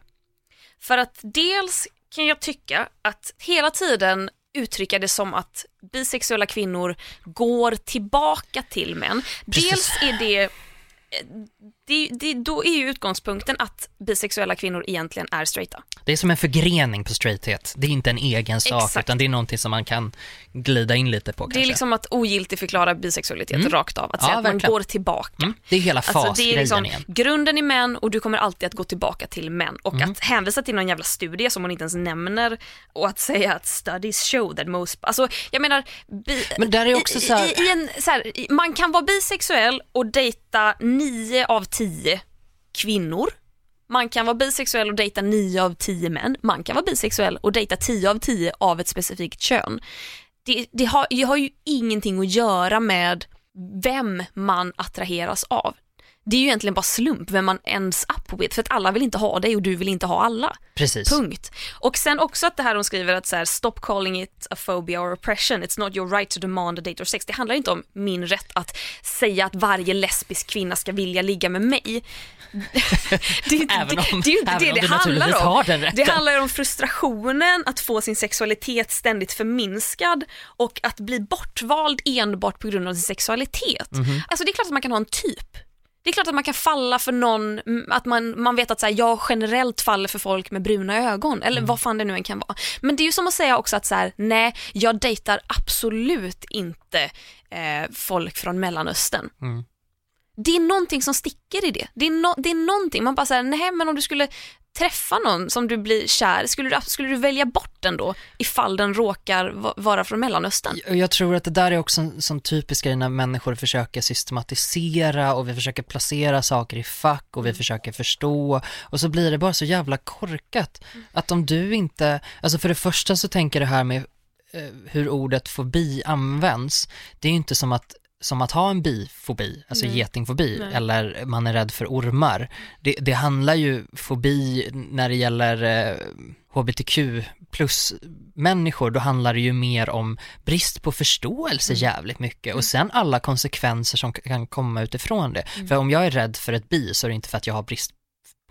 För att dels kan jag tycka att hela tiden uttrycka det som att bisexuella kvinnor går tillbaka till män. Precis. Dels är det, det, det, då är ju utgångspunkten att bisexuella kvinnor egentligen är straighta. Det är som en förgrening på straighthet. Det är inte en egen sak, Exakt. utan det är någonting som man kan glida in lite på kanske. Det är liksom att ogiltigförklara bisexualitet Mm. rakt av, att Ja, säga att man verkligen. går tillbaka. mm, det är hela Alltså fasgrejen det är liksom, igen. grunden är män och du kommer alltid att gå tillbaka till män. Och Mm. att hänvisa till någon jävla studie som hon inte ens nämner och att säga att studies show that most, alltså jag menar, bi, Men där är också så här, i, i en, så här, man kan vara bisexuell och dejta nio av tio kvinnor. Man kan vara bisexuell och dejta nio av tio män. Man kan vara bisexuell och dejta tio av tio av ett specifikt kön. Det, det, har, det har ju ingenting att göra med vem man attraheras av. Det är ju egentligen bara slump vem man ends up with för att alla vill inte ha dig och du vill inte ha alla. Precis. Punkt. Och sen också att det här de skriver att så här, stop calling it a phobia or oppression, it's not your right to demand a date or sex. Det handlar inte om min rätt att säga att varje lesbisk kvinna ska vilja ligga med mig. det, är inte- Även om- det, det är ju inte även det det du handlar om. Det handlar om frustrationen att få sin sexualitet ständigt förminskad och att bli bortvald enbart på grund av sin sexualitet. Mhm. Alltså det är klart att man kan ha en typ. Det är klart att man kan falla för någon, att man, man vet att så här, jag generellt faller för folk med bruna ögon eller Mm. vad fan det nu än kan vara. Men det är ju som att säga också att så här, nej, jag dejtar absolut inte eh, folk från Mellanöstern. Mm. Det är någonting som sticker i det. Det är, no, det är någonting, man bara säger nej men om du skulle träffa någon som du blir kär, skulle du, skulle du välja bort den då ifall den råkar va- vara från Mellanöstern? Och jag tror att det där är också en sån typisk grej när människor försöker systematisera och vi försöker placera saker i fack och vi Mm. försöker förstå och så blir det bara så jävla korkat Mm. att om du inte, alltså för det första så tänker det här med eh, hur ordet fobi används, det är ju inte som att som att ha en bifobi, alltså Nej. getingfobi, Nej. eller man är rädd för ormar. Det, det handlar ju fobi när det gäller eh, hbtq plus människor, då handlar det ju mer om brist på förståelse Mm. jävligt mycket och sen alla konsekvenser som kan komma utifrån det. Mm. För om jag är rädd för ett bi så är det inte för att jag har brist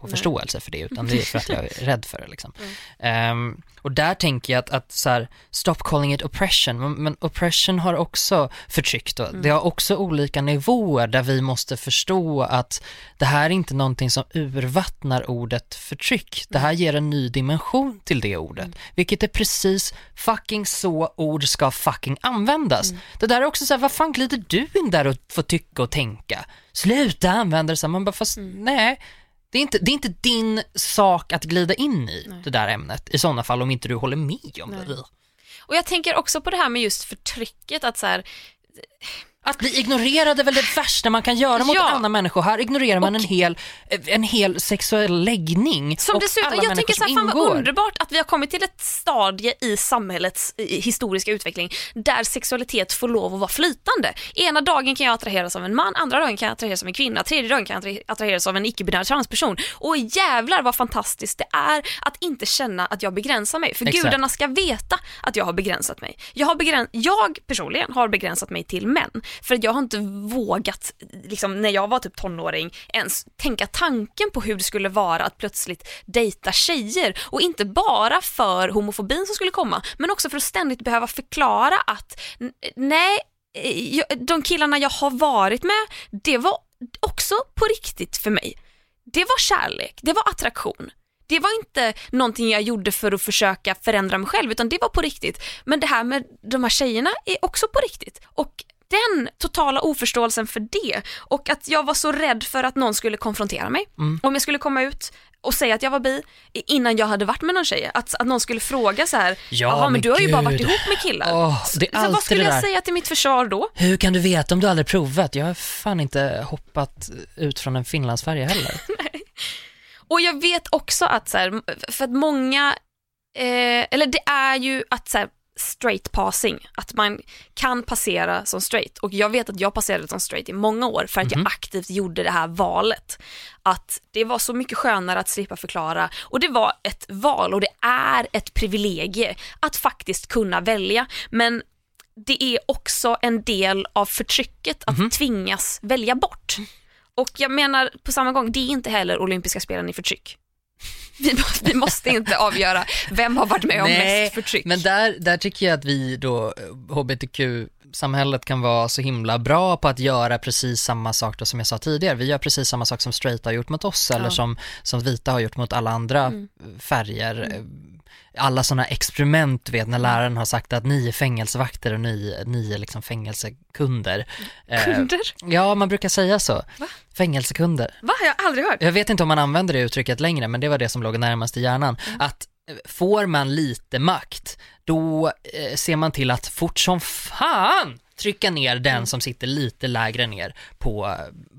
Nej. förståelse för det, utan det är för att jag är rädd för det liksom. Mm. Ehm, och där tänker jag att, att så här, stop calling it oppression, men, men oppression har också förtryck då. Mm. Det har också olika nivåer där vi måste förstå att det här är inte någonting som urvattnar ordet förtryck. Det här ger en ny dimension till det ordet, Mm. vilket är precis fucking så ord ska fucking användas. Mm. Det där är också så här, vad fan glider du in där och får tycka och tänka? Sluta använda det så här, man bara fast Mm. nej. Det är, inte, det är inte din sak att glida in i Nej. det där ämnet i sådana fall om inte du håller med om Nej. det. Och jag tänker också på det här med just förtrycket att så här, Att bli ignorerad är väl det värsta man kan göra mot Ja. en annan människa. Här ignorerar man Och- en hel, en hel sexuell läggning Som och dessutom, alla jag människor tänker så här, fan vad underbart att vi har kommit till ett stadie i samhällets historiska utveckling där sexualitet får lov att vara flytande. Ena dagen kan jag attraheras av en man, andra dagen kan jag attraheras av en kvinna, tredje dagen kan jag attra- attraheras av en icke-binär transperson. Och jävlar vad fantastiskt det är att inte känna att jag begränsar mig. För Exakt. gudarna ska veta att jag har begränsat mig. Jag, har begräns- jag personligen har begränsat mig till män. För jag har inte vågat, liksom, när jag var typ tonåring, ens tänka tanken på hur det skulle vara att plötsligt dejta tjejer. Och inte bara för homofobin som skulle komma, men också för att ständigt behöva förklara att nej, eh, jag, de killarna jag har varit med, det var också på riktigt för mig. Det var kärlek, det var attraktion. Det var inte någonting jag gjorde för att försöka förändra mig själv utan det var på riktigt. Men det här med de här tjejerna är också på riktigt. Och den totala oförståelsen för det och att jag var så rädd för att någon skulle konfrontera mig. Mm. Om jag skulle komma ut och säga att jag var bi innan jag hade varit med någon tjej. Att, att någon skulle fråga så här, Ja, men men du har ju bara gud. varit ihop med killar. Är så alltid vad skulle jag säga till mitt försvar då? Hur kan du veta om du aldrig provat? Jag har fan inte hoppat ut från en Finlandsfärja heller. Och jag vet också att så här, för att många, eh, eller det är ju att så här, straight passing, att man kan passera som straight. Och jag vet att jag passerade som straight i många år för att jag aktivt gjorde det här valet. Att det var så mycket skönare att slippa förklara och det var ett val och det är ett privilegie att faktiskt kunna välja. Men det är också en del av förtrycket att tvingas välja bort. Och jag menar på samma gång, det är inte heller olympiska spelen i förtryck. Vi, vi måste inte avgöra vem har varit med om Nej, mest förtryck. Men där, där tycker jag att vi då, eh, hbtq-samhället kan vara så himla bra på att göra precis samma sak då som jag sa tidigare. Vi gör precis samma sak som straighta har gjort mot oss eller Ja. som, som vita har gjort mot alla andra Mm. färger. Eh, Alla sådana experiment, vet, när läraren har sagt att ni är fängelsevakter och ni, ni är liksom fängelsekunder. Eh, Kunder? Ja, man brukar säga så. Va? Fängelsekunder. Va? Jag har aldrig hört. Jag vet inte om man använder det uttrycket längre, men det var det som låg närmast i hjärnan. Att eh, får man lite makt, då eh, ser man till att fort som fan trycka ner den som sitter lite lägre ner på,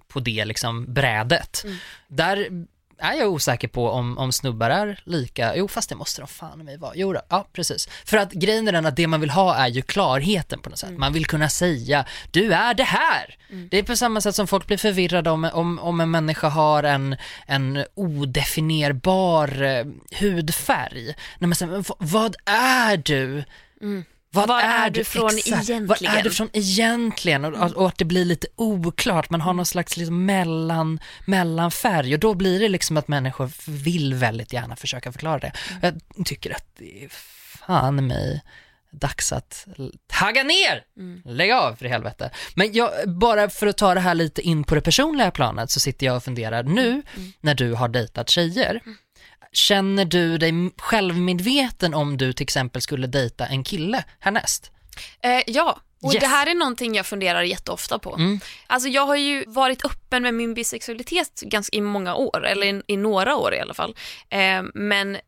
på det liksom brädet. Där är jag osäker på om, om snubbar är lika, jo fast det måste de fan mig vara, jo då, ja precis. För att grejen är den att det man vill ha är ju klarheten på något sätt, man vill kunna säga du är det här. Det är på samma sätt som folk blir förvirrade om, om, om en människa har en, en odefinierbar eh, hudfärg. När man säger, vad- vad är du? Vad Var är du från Vad är egentligen? du från egentligen? Och, och att det blir lite oklart, man har någon slags liksom mellan, mellanfärg och då blir det liksom att människor vill väldigt gärna försöka förklara det. Jag tycker att det är fan mig dags att tagga ner! Lägg av för helvete. Men jag, bara för att ta det här lite in på det personliga planet så sitter jag och funderar nu när du har dejtat tjejer. Känner du dig självmedveten om du till exempel skulle dejta en kille härnäst? Eh, ja, och Yes. det här är någonting jag funderar jätteofta på. Mm. Alltså jag har ju varit öppen med min bisexualitet ganska, i många år, eller i, i några år i alla fall. Eh, men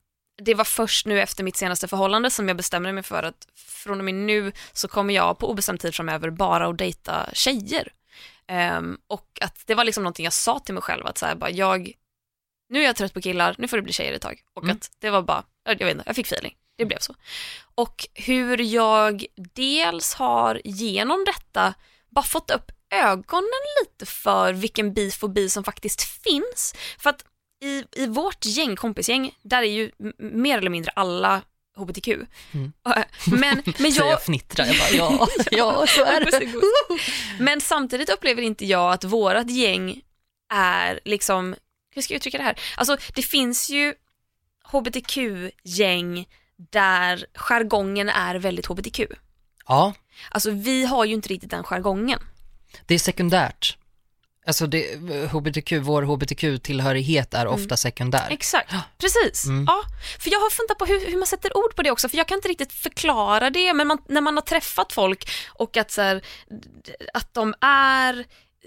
det var först nu efter mitt senaste förhållande som jag bestämde mig för att från och med nu så kommer jag på obestämd tid framöver bara att dejta tjejer. Ehm, och att det var liksom någonting jag sa till mig själv att så här, bara, jag, nu är jag trött på killar, nu får det bli tjejer ett tag. Och Mm. att det var bara, jag vet inte, jag fick feeling. Det blev så. Och hur jag dels har genom detta bara fått upp ögonen lite för vilken bifobi som faktiskt finns. För att i, i vårt gäng, kompisgäng, där är ju mer eller mindre alla hbtq. Mm. Men, men Så jag, jag fnittrar, jag bara ja, ja så är det. Men samtidigt upplever inte jag att vårat gäng är liksom, hur ska jag uttrycka det här? Alltså det finns ju hbtq-gäng där jargongen är väldigt hbtq. Ja, Alltså vi har ju inte riktigt den jargongen. det är sekundärt. Alltså det, hbtq, vår hbtq-tillhörighet är ofta sekundär. Exakt, precis. Mm. Ja, för jag har funderat på hur, hur man sätter ord på det också, för jag kan inte riktigt förklara det, men man, när man har träffat folk och att, så här, att de är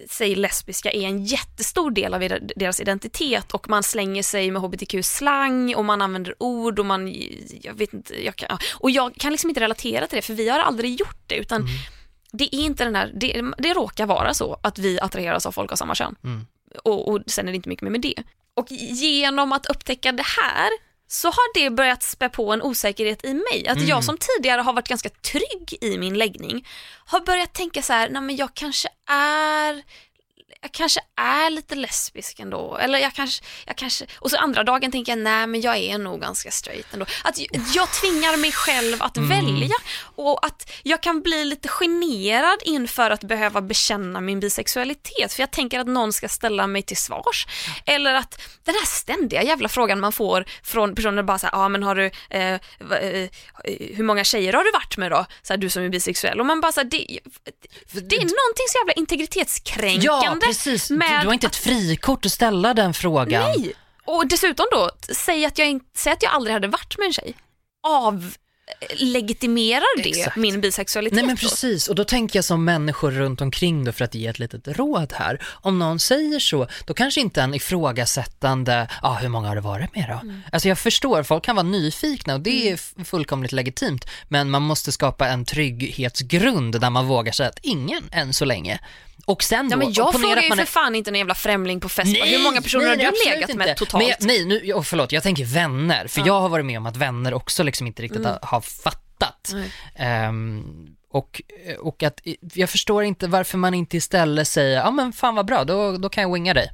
säg lesbiska är en jättestor del av er- deras identitet och man slänger sig med hbtq-slang och man använder ord och man, jag vet inte, jag kan, och jag kan liksom inte relatera till det för vi har aldrig gjort det utan det är inte den där, det, det råkar vara så att vi attraheras av folk av samma kön Mm. och, och sen är det inte mycket mer med det. Och genom att upptäcka det här så har det börjat spä på en osäkerhet i mig. Att jag som tidigare har varit ganska trygg i min läggning har börjat tänka så här, nej men jag kanske är jag kanske är lite lesbisk ändå, eller jag kanske, jag kanske, och så andra dagen tänker jag nej men jag är nog ganska straight ändå. Att jag, tvingar mig själv att välja och att jag kan bli lite generad inför att behöva bekänna min bisexualitet för jag tänker att någon ska ställa mig till svars. Eller att den här ständiga jävla frågan man får från personer bara såhär, ja ah, men har du, eh, va- eh, hur många tjejer har du varit med då? Så här, du som är bisexuell. Och man bara såhär, det, det är någonting så jävla integritetskränkande Ja, precis. Du, med du har inte ett frikort att ställa den frågan. Nej! Och dessutom då, säg att jag, säg att jag aldrig hade varit med en tjej. Av legitimerar det Exakt. min bisexualitet Nej men precis, och då tänker jag som människor runt omkring då för att ge ett litet råd här. Om någon säger så, då kanske inte en ifrågasättande, ja ah, hur många har det varit med då? Mm. Alltså jag förstår, folk kan vara nyfikna och det är f- fullkomligt legitimt, men man måste skapa en trygghetsgrund där man vågar säga att ingen än så länge. Och sen Ja då, men jag frågar ju för är- fan inte en jävla främling på fest. Hur många personer nej, har du legat inte. med totalt? Men, nej, nu, oh, förlåt, jag tänker vänner, för jag har varit med om att vänner också liksom inte riktigt har, har fattat. Nej. Ehm, och, och att jag förstår inte varför man inte istället säger, ja men fan vad bra, då, då kan jag winga dig.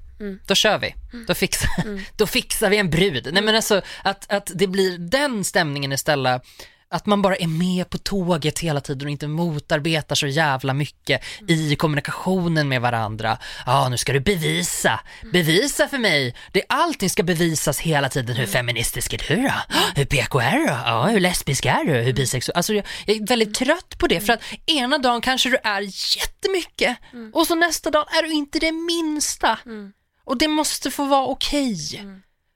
Då kör vi. Då, fixar, då fixar vi en brud. Nej men alltså att, att det blir den stämningen istället. Att man bara är med på tåget hela tiden och inte motarbetar så jävla mycket i kommunikationen med varandra. Ja, nu ska du bevisa. Bevisa för mig. Det, allting ska bevisas hela tiden. Hur feministisk är du då? Hur PK är du? Ja, hur lesbisk är du? Hur bisexuell? Alltså jag, jag är väldigt trött på det för att ena dagen kanske du är jättemycket och så nästa dag är du inte det minsta. Och det måste få vara okej.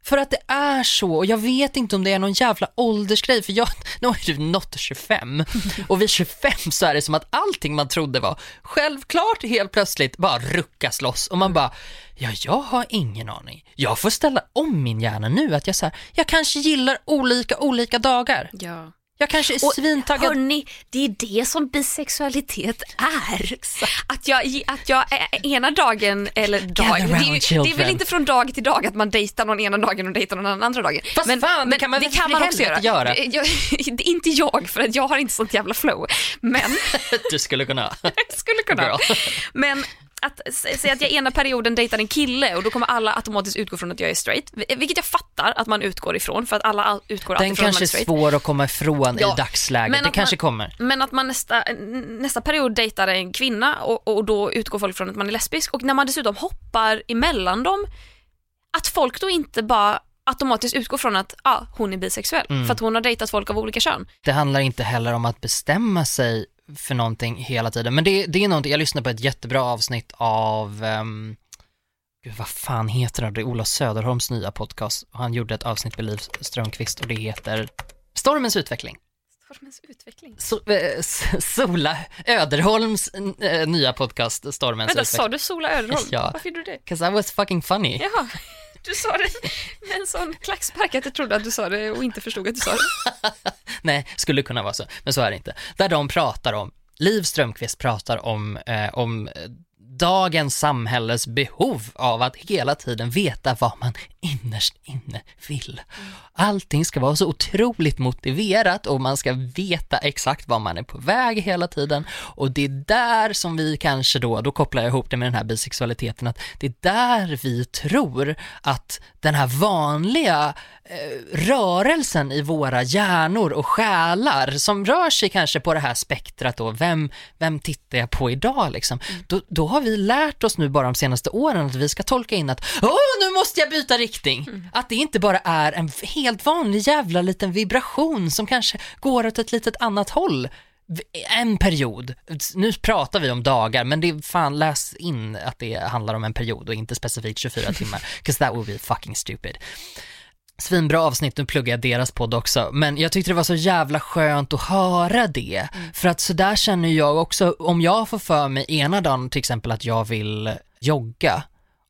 För att det är så, och jag vet inte om det är någon jävla åldersgrej, för jag, nu har ju du nått 25, och vid 25 så är det som att allting man trodde var självklart helt plötsligt bara ruckas loss och man bara, ja jag har ingen aning. Jag får ställa om min hjärna nu, att jag så här, jag kanske gillar olika olika dagar. Ja. Jag kanske är svintaggad. Hörni, det är det som bisexualitet är. Att jag, att jag ena dagen, eller dag, det, är, det är väl inte från dag till dag att man dejtar någon ena dagen och dejtar någon andra dagen. Fast fan, det kan man väl för helvete göra. Det- Jag, det inte jag, för att jag har inte sånt jävla flow. Men Du skulle kunna. skulle kunna. Men att sä- säga att jag ena perioden dejtar en kille och då kommer alla automatiskt utgå från att jag är straight. Vilket jag fattar att man utgår ifrån för att alla all- utgår Den alltid från att man kanske är är straight. svår att komma ifrån Ja, i dagsläget. men Det kanske man- kommer. Men att man nästa, nästa period dejtar en kvinna och, och då utgår folk från att man är lesbisk och när man dessutom hoppar emellan dem, att folk då inte bara automatiskt utgår från att ah, hon är bisexuell Mm. för att hon har dejtat folk av olika kön. Det handlar inte heller om att bestämma sig för någonting hela tiden. Men det, det är någonting, jag lyssnade på ett jättebra avsnitt av, um, gud vad fan heter det, det är Ola Söderholms nya podcast. Han gjorde ett avsnitt med Liv Strömquist och det heter Stormens utveckling. Stormens utveckling. So, S- Sola Öderholms eh, nya podcast Stormens Vänta, utveckling. sa du Sola Öderholm? Ja. Varför gjorde du det? 'Cause I was fucking funny. Jaha, du sa det med en sån klackspark att jag trodde att du sa det och inte förstod att du sa det. Nej, skulle kunna vara så, men så är det inte. Där de pratar om, Liv Strömqvist pratar om, eh, om eh, dagens samhälles behov av att hela tiden veta vad man innerst inne vill. Allting ska vara så otroligt motiverat och man ska veta exakt var man är på väg hela tiden och det är där som vi kanske då, då kopplar jag ihop det med den här bisexualiteten, att det är där vi tror att den här vanliga eh, rörelsen i våra hjärnor och själar som rör sig kanske på det här spektrat då, vem, vem tittar jag på idag liksom? Då, då har vi lärt oss nu bara de senaste åren att vi ska tolka in att åh, nu måste jag byta riktning. Att det inte bara är en helt vanlig jävla liten vibration som kanske går åt ett litet annat håll en period, nu pratar vi om dagar, men det är fan läs in att det handlar om en period och inte specifikt 24 timmar, 'cause that would be fucking stupid. Svinbra avsnitt, nu pluggar jag deras podd också, men jag tyckte det var så jävla skönt att höra det, för att så där känner jag också, om jag får för mig ena dagen till exempel att jag vill jogga,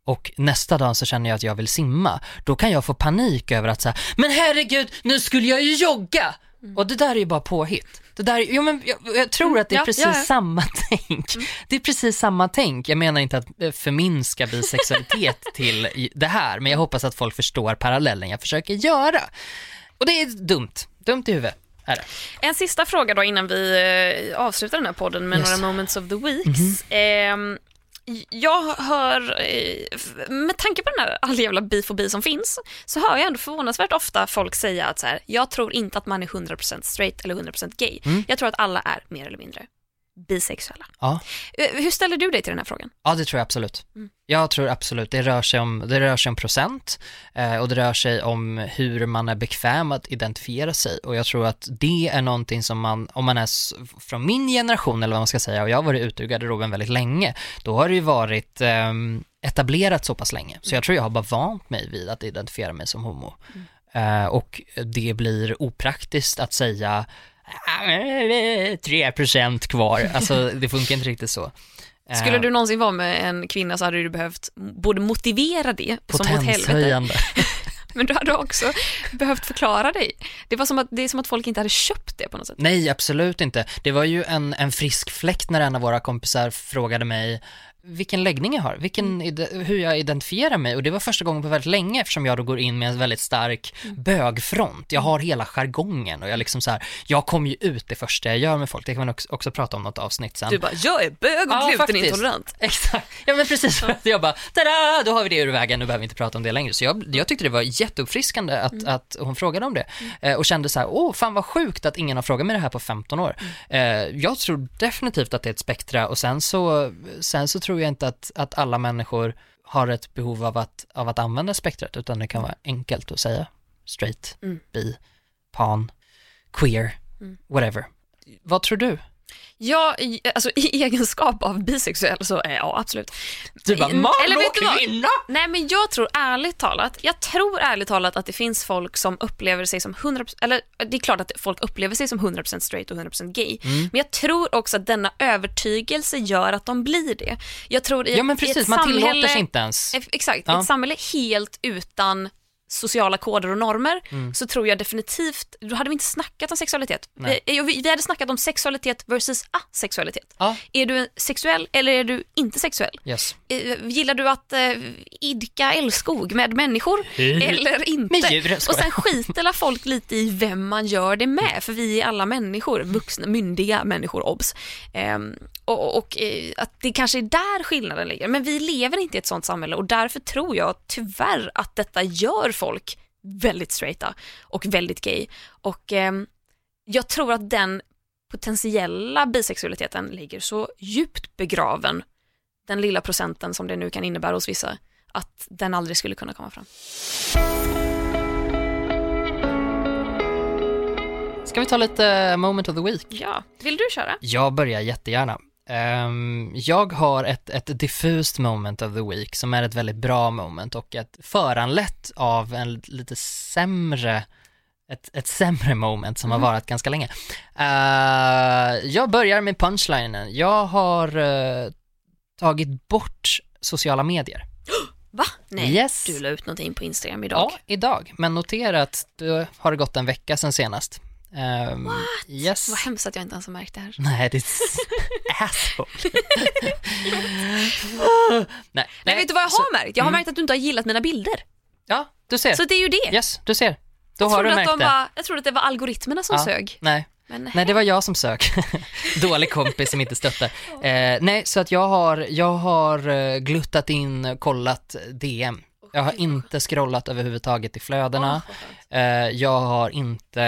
och nästa dag så känner jag att jag vill simma, då kan jag få panik över att säga, men herregud, nu skulle jag ju jogga! Och det där är ju bara påhitt. Det där, jo, men jag, jag tror att det är Ja, precis ja, ja. samma tänk. Det är precis samma tänk. Jag menar inte att eh, förminska bisexualitet till det här, men jag hoppas att folk förstår parallellen jag försöker göra. Och det är dumt. Dumt i huvudet. En sista fråga då innan vi eh, avslutar den här podden med Yes. några moments of the weeks. Ehm, jag hör, eh, med tanke på den här all jävla bifobi som finns, så hör jag ändå förvånansvärt ofta folk säga att så här, jag tror inte att man är 100% straight eller 100% gay. Jag tror att alla är mer eller mindre bisexuella. Ja. Eh, Hur ställer du dig till den här frågan? Ja, det tror jag absolut. Mm. Jag tror absolut, det rör sig om, det rör sig om procent eh, och det rör sig om hur man är bekväm att identifiera sig och jag tror att det är någonting som man, om man är från min generation eller vad man ska säga och jag har varit ute ur garderoben väldigt länge, då har det ju varit ehm, etablerat så pass länge. Så jag tror jag har bara vant mig vid att identifiera mig som homo. Eh, och det blir opraktiskt att säga "Ah, 3% kvar, alltså det funkar inte riktigt så. Skulle Eh, du någonsin vara med en kvinna så hade du behövt både motivera det som åt helvete, men du hade också behövt förklara dig. Det, var som att, det är som att folk inte hade köpt det på något sätt. Nej, absolut inte. Det var ju en, en frisk fläkt när en av våra kompisar frågade mig vilken läggning jag har, vilken, ide- hur jag identifierar mig. Och det var första gången på väldigt länge eftersom jag då går in med en väldigt stark bögfront. Jag har hela jargongen och jag liksom så här, jag kommer ju ut det första jag gör med folk, det kan man också, också prata om något avsnitt sen. Du bara, jag är bög och Ja, glutenintolerant. Exakt, ja men precis, jag bara, tada, då har vi det ur vägen, nu behöver vi inte prata om det längre. Så jag, jag tyckte det var jätteuppfriskande att, att hon frågade om det. Eh, och kände så här, åh fan vad sjukt att ingen har frågat mig det här på 15 år. Eh, jag tror definitivt att det är ett spektra. Och sen så, sen så tror jag inte att, att alla människor har ett behov av att, av att använda spektrat utan det kan vara enkelt att säga straight, Mm. bi, pan, queer, whatever. Vad tror du? Ja, alltså i egenskap av bisexuell så är ja, absolut. Du bara, Mm, man eller vet och du vad? kvinna! Nej men jag tror ärligt talat, jag tror ärligt talat att det finns folk som upplever sig som 100%, eller det är klart att folk upplever sig som 100% straight och 100% gay, Mm. men jag tror också att denna övertygelse gör att de blir det. Jag tror i, Ja men i ett precis, man samhälle, tillåter sig inte ens. Exakt, Ja. ett samhälle helt utan sociala koder och normer Mm. så tror jag definitivt, då hade vi inte snackat om sexualitet. Vi, vi, vi hade snackat om sexualitet versus asexualitet. Ja. Är du sexuell eller är du inte sexuell? Yes. Eh, Gillar du att eh, idka älskog med människor eller inte? Med djur, och sen skiter folk lite i vem man gör det med, för vi är alla människor, vuxna, myndiga människor, obs. Ehm, och och eh, att det kanske är där skillnaden ligger. Men vi lever inte i ett sånt samhälle och därför tror jag tyvärr att detta gör folk väldigt straighta och väldigt gay. Och ehm, jag tror att den potentiella bisexualiteten ligger så djupt begraven, den lilla procenten som det nu kan innebära hos vissa, att den aldrig skulle kunna komma fram. Ska vi ta lite moment of the week? Ja, vill du köra? Jag börjar jättegärna. Ehm, jag har ett, ett diffust moment of the week som är ett väldigt bra moment och ett föranlett av en lite sämre ett, ett sämre moment som har varit ganska länge. Eh, jag börjar med punchlinen. Jag har eh, tagit bort sociala medier. Va? Nej, Yes. du la ut någonting på Instagram idag. Ja, idag. Men notera att det har gått en vecka sedan senast. Um, yes. Vad hemskt att jag inte ens har märkt det här. Nej, det är asshole. nej, Nej, vet du vad jag så- har märkt? Jag har Mm. märkt att du inte har gillat mina bilder. Ja, du ser. Så det är ju det. Yes, du ser. Då jag, har du märkt de det. var, jag trodde att det var algoritmerna som Ja. sög. Nej, Men nej, det var jag som sök. Dålig kompis som inte stöttar. Eh, nej, så att jag har, jag har eh, gluttat in, kollat DM. Jag har inte scrollat överhuvudtaget i flödena. Eh, jag har inte,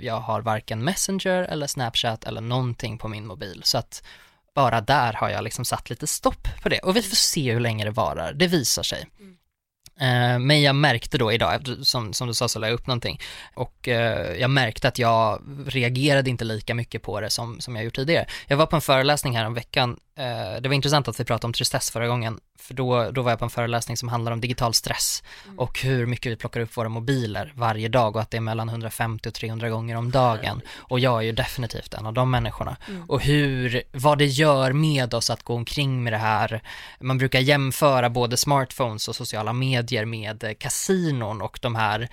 jag har varken Messenger eller Snapchat eller någonting på min mobil. Så att bara där har jag liksom satt lite stopp på det. Och vi får se hur länge det varar, det visar sig. Eh, Men jag märkte då idag, som, som du sa så la jag upp någonting, och eh, jag märkte att jag reagerade inte lika mycket på det som, som jag gjort tidigare. Jag var på en föreläsning här om veckan, det var intressant att vi pratade om tristess förra gången, för då, då var jag på en föreläsning som handlar om digital stress och hur mycket vi plockar upp våra mobiler varje dag och att det är mellan 150 och 300 gånger om dagen. Och jag är ju definitivt en av de människorna. Och hur, vad det gör med oss att gå omkring med det här. Man brukar jämföra både smartphones och sociala medier med eh, kasinon och de här eh,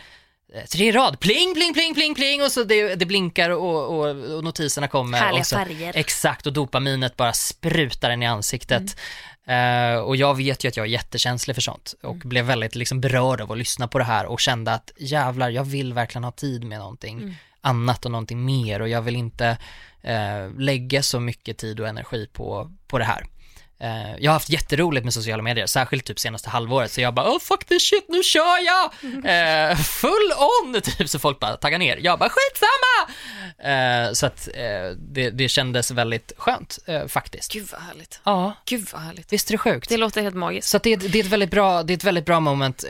tre rad, pling, pling, pling, pling, pling och så det, det blinkar och, och, och notiserna kommer. Härliga och så, färger. Exakt, och dopaminet bara sprutar en i ansiktet. Eh, och jag vet ju att jag är jättekänslig för sånt och blev väldigt liksom berörd av att lyssna på det här och kände att jävlar, jag vill verkligen ha tid med någonting annat och någonting mer och jag vill inte eh, lägga så mycket tid och energi på, på det här. Eh, jag har haft jätteroligt med sociala medier, särskilt typ senaste halvåret, så jag bara oh fuck this shit, nu kör jag! Eh, full on! Typ så folk bara taggar ner. Jag bara skitsamma! Eh, så att det, det kändes väldigt skönt faktiskt. Gud vad härligt. Ja, Gud vad härligt. visst är det sjukt? Det låter helt magiskt. Så att det, är- det, är ett väldigt bra, det är ett väldigt bra moment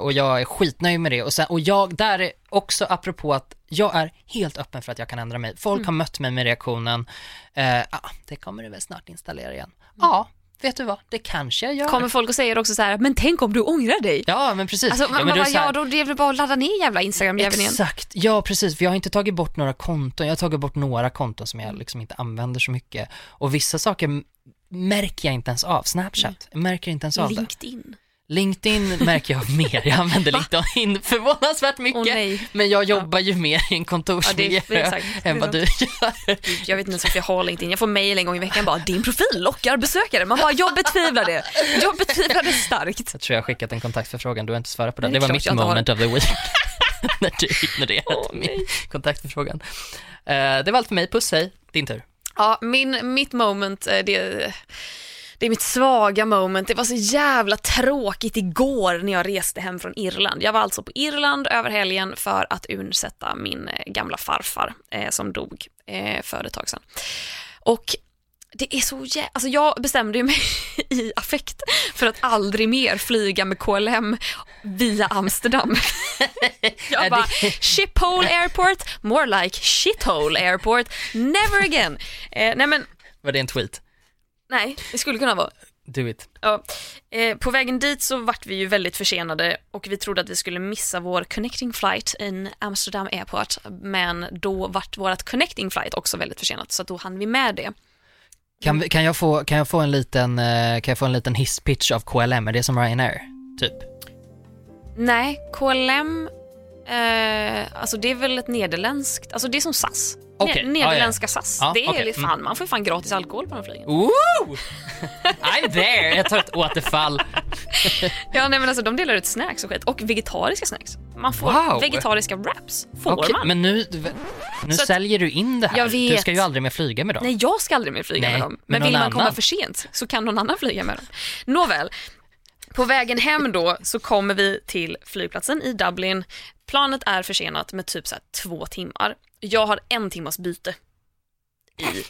och jag är skitnöjd med det. Och, sen, och jag, där är också apropå att jag är helt öppen för att jag kan ändra mig. Folk har mött mig med reaktionen, eh, ah, det kommer du väl snart installera igen. Ja, vet du vad, det kanske jag gör. Kommer folk och säger också så här, men tänk om du ångrar dig? Ja, men precis. Alltså, ja, man men är så här- ja då det är väl bara att ladda ner jävla Instagram-jäveln igen. Exakt, ja precis, för jag har inte tagit bort några konton, jag har tagit bort några konton som Mm. jag liksom inte använder så mycket. Och vissa saker märker jag inte ens av, Snapchat, jag märker inte ens av det. LinkedIn. LinkedIn märker jag mer, jag använder LinkedIn förvånansvärt mycket. Nej. Men jag jobbar ju mer i en kontorsmiljö Ja, det. Det än vad du gör. Jag vet inte ens varför jag har LinkedIn. Jag får mejl en gång i veckan bara, din profil lockar besökare. Man bara, jag betvivlar det. Jag betvivlar det starkt. Jag tror jag har skickat en kontaktförfrågan, du har inte svarat på den. Det var mitt har. moment of the week. När du ignorerade Åh, min kontaktförfrågan. Eh, det var allt för mig, puss hej, din tur. Ja, min, mitt moment, eh, det, det är mitt svaga moment. Det var så jävla tråkigt igår när jag reste hem från Irland. Jag var alltså på Irland över helgen för att undsätta min eh, gamla farfar eh, som dog eh, för ett tag sedan. Och det är så jä- alltså jag bestämde mig i affekt för att aldrig mer flyga med KLM via Amsterdam. Jag bara, shiphole airport, more like shithole airport, never again. Eh, nej men, Var det en tweet? Nej, det skulle kunna vara. Do it. Ja, eh, på vägen dit så vart vi ju väldigt försenade och vi trodde att vi skulle missa vår connecting flight in Amsterdam airport, men då vart vårt connecting flight också väldigt försenat, så då hann vi med det. Kan, vi- kan, jag få, kan jag få en liten, eh, kan jag få en liten hisspitch av KLM? Är det som Ryanair? Typ? Nej, KLM, eh, alltså det är väl ett nederländskt, alltså det är som SAS. Ne- Okej, ja, Nederländska SAS. Ja, det är okej, li- fan, man får ju fan gratis alkohol på de flygen. Woo! I'm there! Jag tar ett återfall. Ja, nej men alltså de delar ut snacks och skit och vegetariska snacks. Man får Wow. vegetariska wraps. Får Okej, man. men nu, nu Så säljer du in det här. Jag Du vet. ska ju aldrig mer flyga med dem. Nej, jag ska aldrig mer flyga Nej, med dem. men Men vill man komma annan. för sent så kan någon annan flyga med dem. Nåväl, på vägen hem då så kommer vi till flygplatsen i Dublin. Planet är försenat med typ så två timmar. Jag har en timmas byte i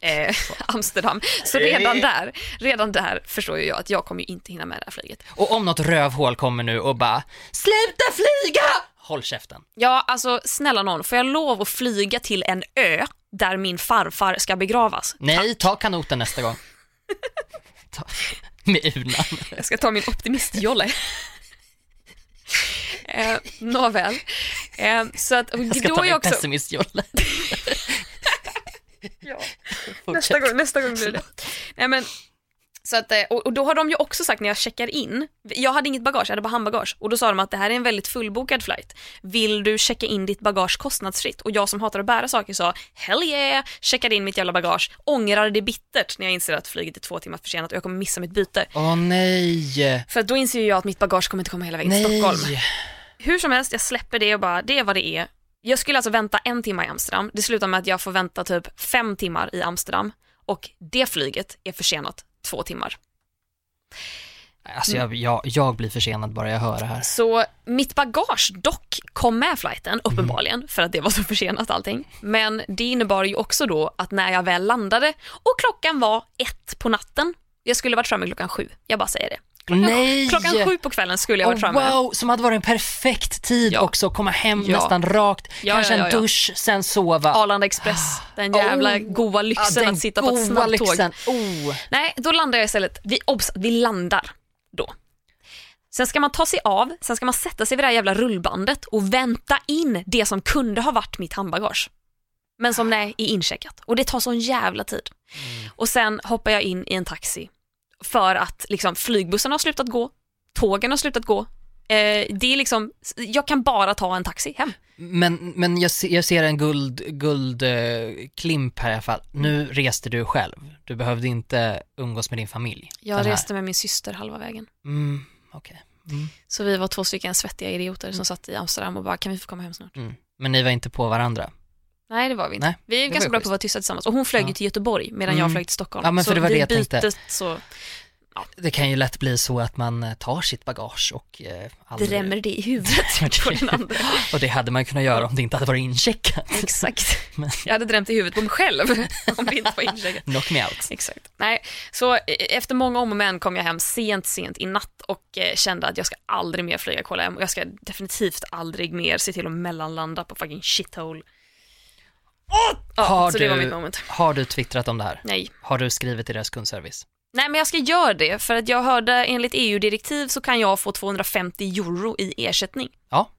eh, Amsterdam. Så redan där, redan där förstår jag att jag kommer inte hinna med det här flyget. Och om något rövhål kommer nu och bara “Sluta flyga!” Håll käften. Ja, alltså snälla någon, får jag lov att flyga till en ö där min farfar ska begravas? Nej, ta kanoten nästa gång. Ta, med urnan. Jag ska ta min optimistjolle. Eh, Nåväl. Eh, så att, Jag ska då ta min jag också, pessimistjolle. ja, nästa, gång, nästa gång blir det. Nej, men, så att, eh, och, då har de ju också sagt när jag checkar in, jag hade inget bagage, jag hade bara handbagage och då sa de att det här är en väldigt fullbokad flight. Vill du checka in ditt bagage kostnadsfritt? Och jag som hatar att bära saker sa hell yeah, checkade in mitt jävla bagage, ångrar det bittert när jag inser att flyget är två timmar försenat och jag kommer missa mitt byte. Åh nej. För då inser jag att mitt bagage kommer inte komma hela vägen till. Stockholm. Hur som helst, jag släpper det och bara, det är vad det är. Jag skulle alltså vänta en timme i Amsterdam. Det slutar med att jag får vänta typ fem timmar i Amsterdam och det flyget är försenat två timmar. Alltså jag, jag, jag blir försenad bara jag hör det här. Så mitt bagage dock kom med flighten, uppenbarligen, för att det var så försenat allting. Men det innebar ju också då att när jag väl landade och klockan var ett på natten, jag skulle varit framme klockan sju, jag bara säger det. Klockan, Nej! klockan sju på kvällen skulle jag varit Oh, framme. wow, som hade varit en perfekt tid Ja. också, komma hem Ja. nästan rakt, Ja, kanske en dusch, sen sova. Arlanda Express, den jävla Oh, goa lyxen att sitta på ett snabbtåg. Oh. Nej, då landar jag istället, vi, obs, vi landar då. Sen ska man ta sig av, sen ska man sätta sig vid det här jävla rullbandet och vänta in det som kunde ha varit mitt handbagage. Men som nej, är incheckat. Och det tar sån jävla tid. Och sen hoppar jag in i en taxi för att liksom, flygbussen har slutat gå, tågen har slutat gå. Eh, det är liksom, jag kan bara ta en taxi hem. Men, men jag, se, jag ser en guld, guld eh, klimp här i alla fall. Nu reste du själv. Du behövde inte umgås med din familj. Jag reste med min syster halva vägen. Mm, okej. Mm, Så vi var två stycken svettiga idioter som satt i Amsterdam och bara, kan vi få komma hem snart? mm. Men ni var inte på varandra? Nej, det var vi inte. Nej, vi är ganska bra på att vara tysta tillsammans. Och hon flög ju Ja. till Göteborg medan Mm. jag flög till Stockholm. Ja, men för så det var det jag tänkte. så Det kan ju lätt bli så att man eh, tar sitt bagage och eh, aldrig... drämmer det i huvudet på den andra. Och det hade man kunnat göra om det inte hade varit incheckat. Exakt. Men- Jag hade drämt i huvudet på mig själv om det inte var incheckat. Knock me out. Exakt. Nej, så eh, efter många om och men kom jag hem sent, sent i natt och eh, kände att jag ska aldrig mer flyga KLM och jag ska definitivt aldrig mer se till att mellanlanda på fucking shithole. Ja, Har så det var du- mitt moment. Har du twittrat om det här? Nej. Har du skrivit till deras kundservice? Nej, men jag ska göra det för att jag hörde enligt EU-direktiv så kan jag få 250 euro i ersättning. Ja,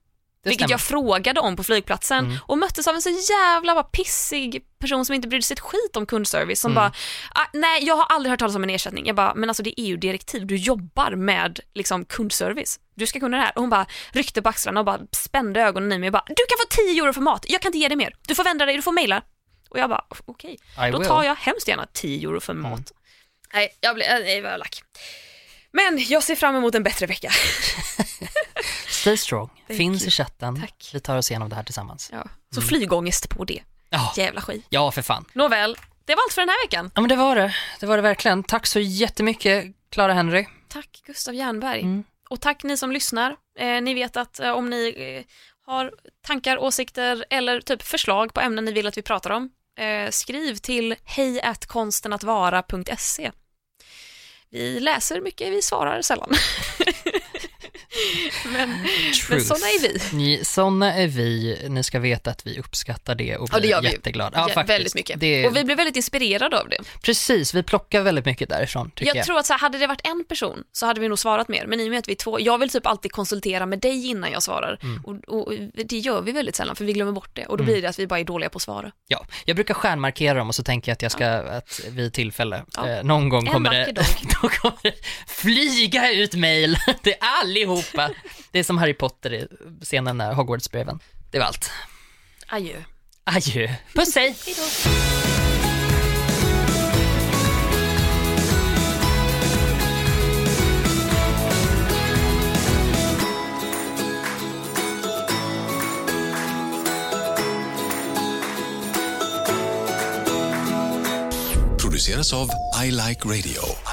vilket stämmer. jag frågade om på flygplatsen Mm. och möttes av en så jävla bara pissig person som inte brydde sig ett skit om kundservice som Mm. bara, ah, nej jag har aldrig hört talas om en ersättning. Jag bara, men alltså det är EU-direktiv, du jobbar med liksom kundservice. Du ska kunna det här. Och hon bara ryckte på axlarna och bara spände ögonen i mig och bara, du kan få 10 euro för mat, jag kan inte ge dig mer. Du får vända dig, du får mejla. Och jag bara, okej, I då tar jag hemskt gärna 10 euro för mat. Mm. Nej, jag blev, nej, jag var lack. Men jag ser fram emot en bättre vecka. Stay strong. Thank Finns you. i chatten. Tack. Vi tar oss igenom det här tillsammans. Ja. Så flygångest på det. Ja, Jävla skit. ja för fan. Nåväl, det var allt för den här veckan. Ja men det var det. Det var det verkligen. Tack så jättemycket Clara Henry. Tack Gustav Jernberg. Mm. Och tack ni som lyssnar. Eh, ni vet att eh, om ni eh, har tankar, åsikter eller typ förslag på ämnen ni vill att vi pratar om, eh, skriv till hejatkonstenatvara.se. Vi läser mycket, vi svarar sällan. men, men sådana är vi. Ni, såna är vi. Ni ska veta att vi uppskattar det och Ja, det blir gör vi. jätteglada. Ja, Ja, väldigt mycket. Det, Och vi blev väldigt inspirerade av det. Precis, vi plockar väldigt mycket därifrån tycker Jag jag. tror att så här, hade det varit en person så hade vi nog svarat mer, men i och med att vi är två, jag vill typ alltid konsultera med dig innan jag svarar Mm. och, och det gör vi väldigt sällan för vi glömmer bort det och då blir det att vi bara är dåliga på att svara. Ja, jag brukar stjärnmarkera dem och så tänker jag att jag ska, att vid tillfälle, eh, någon gång En kommer det, då kommer det flyga ut mejl till allihopa. Det är som Harry Potter i scenen när Hogwarts-breven. Det var allt. Adjö. Adjö. Puss hej! produceras av I Like Radio. I Like Radio.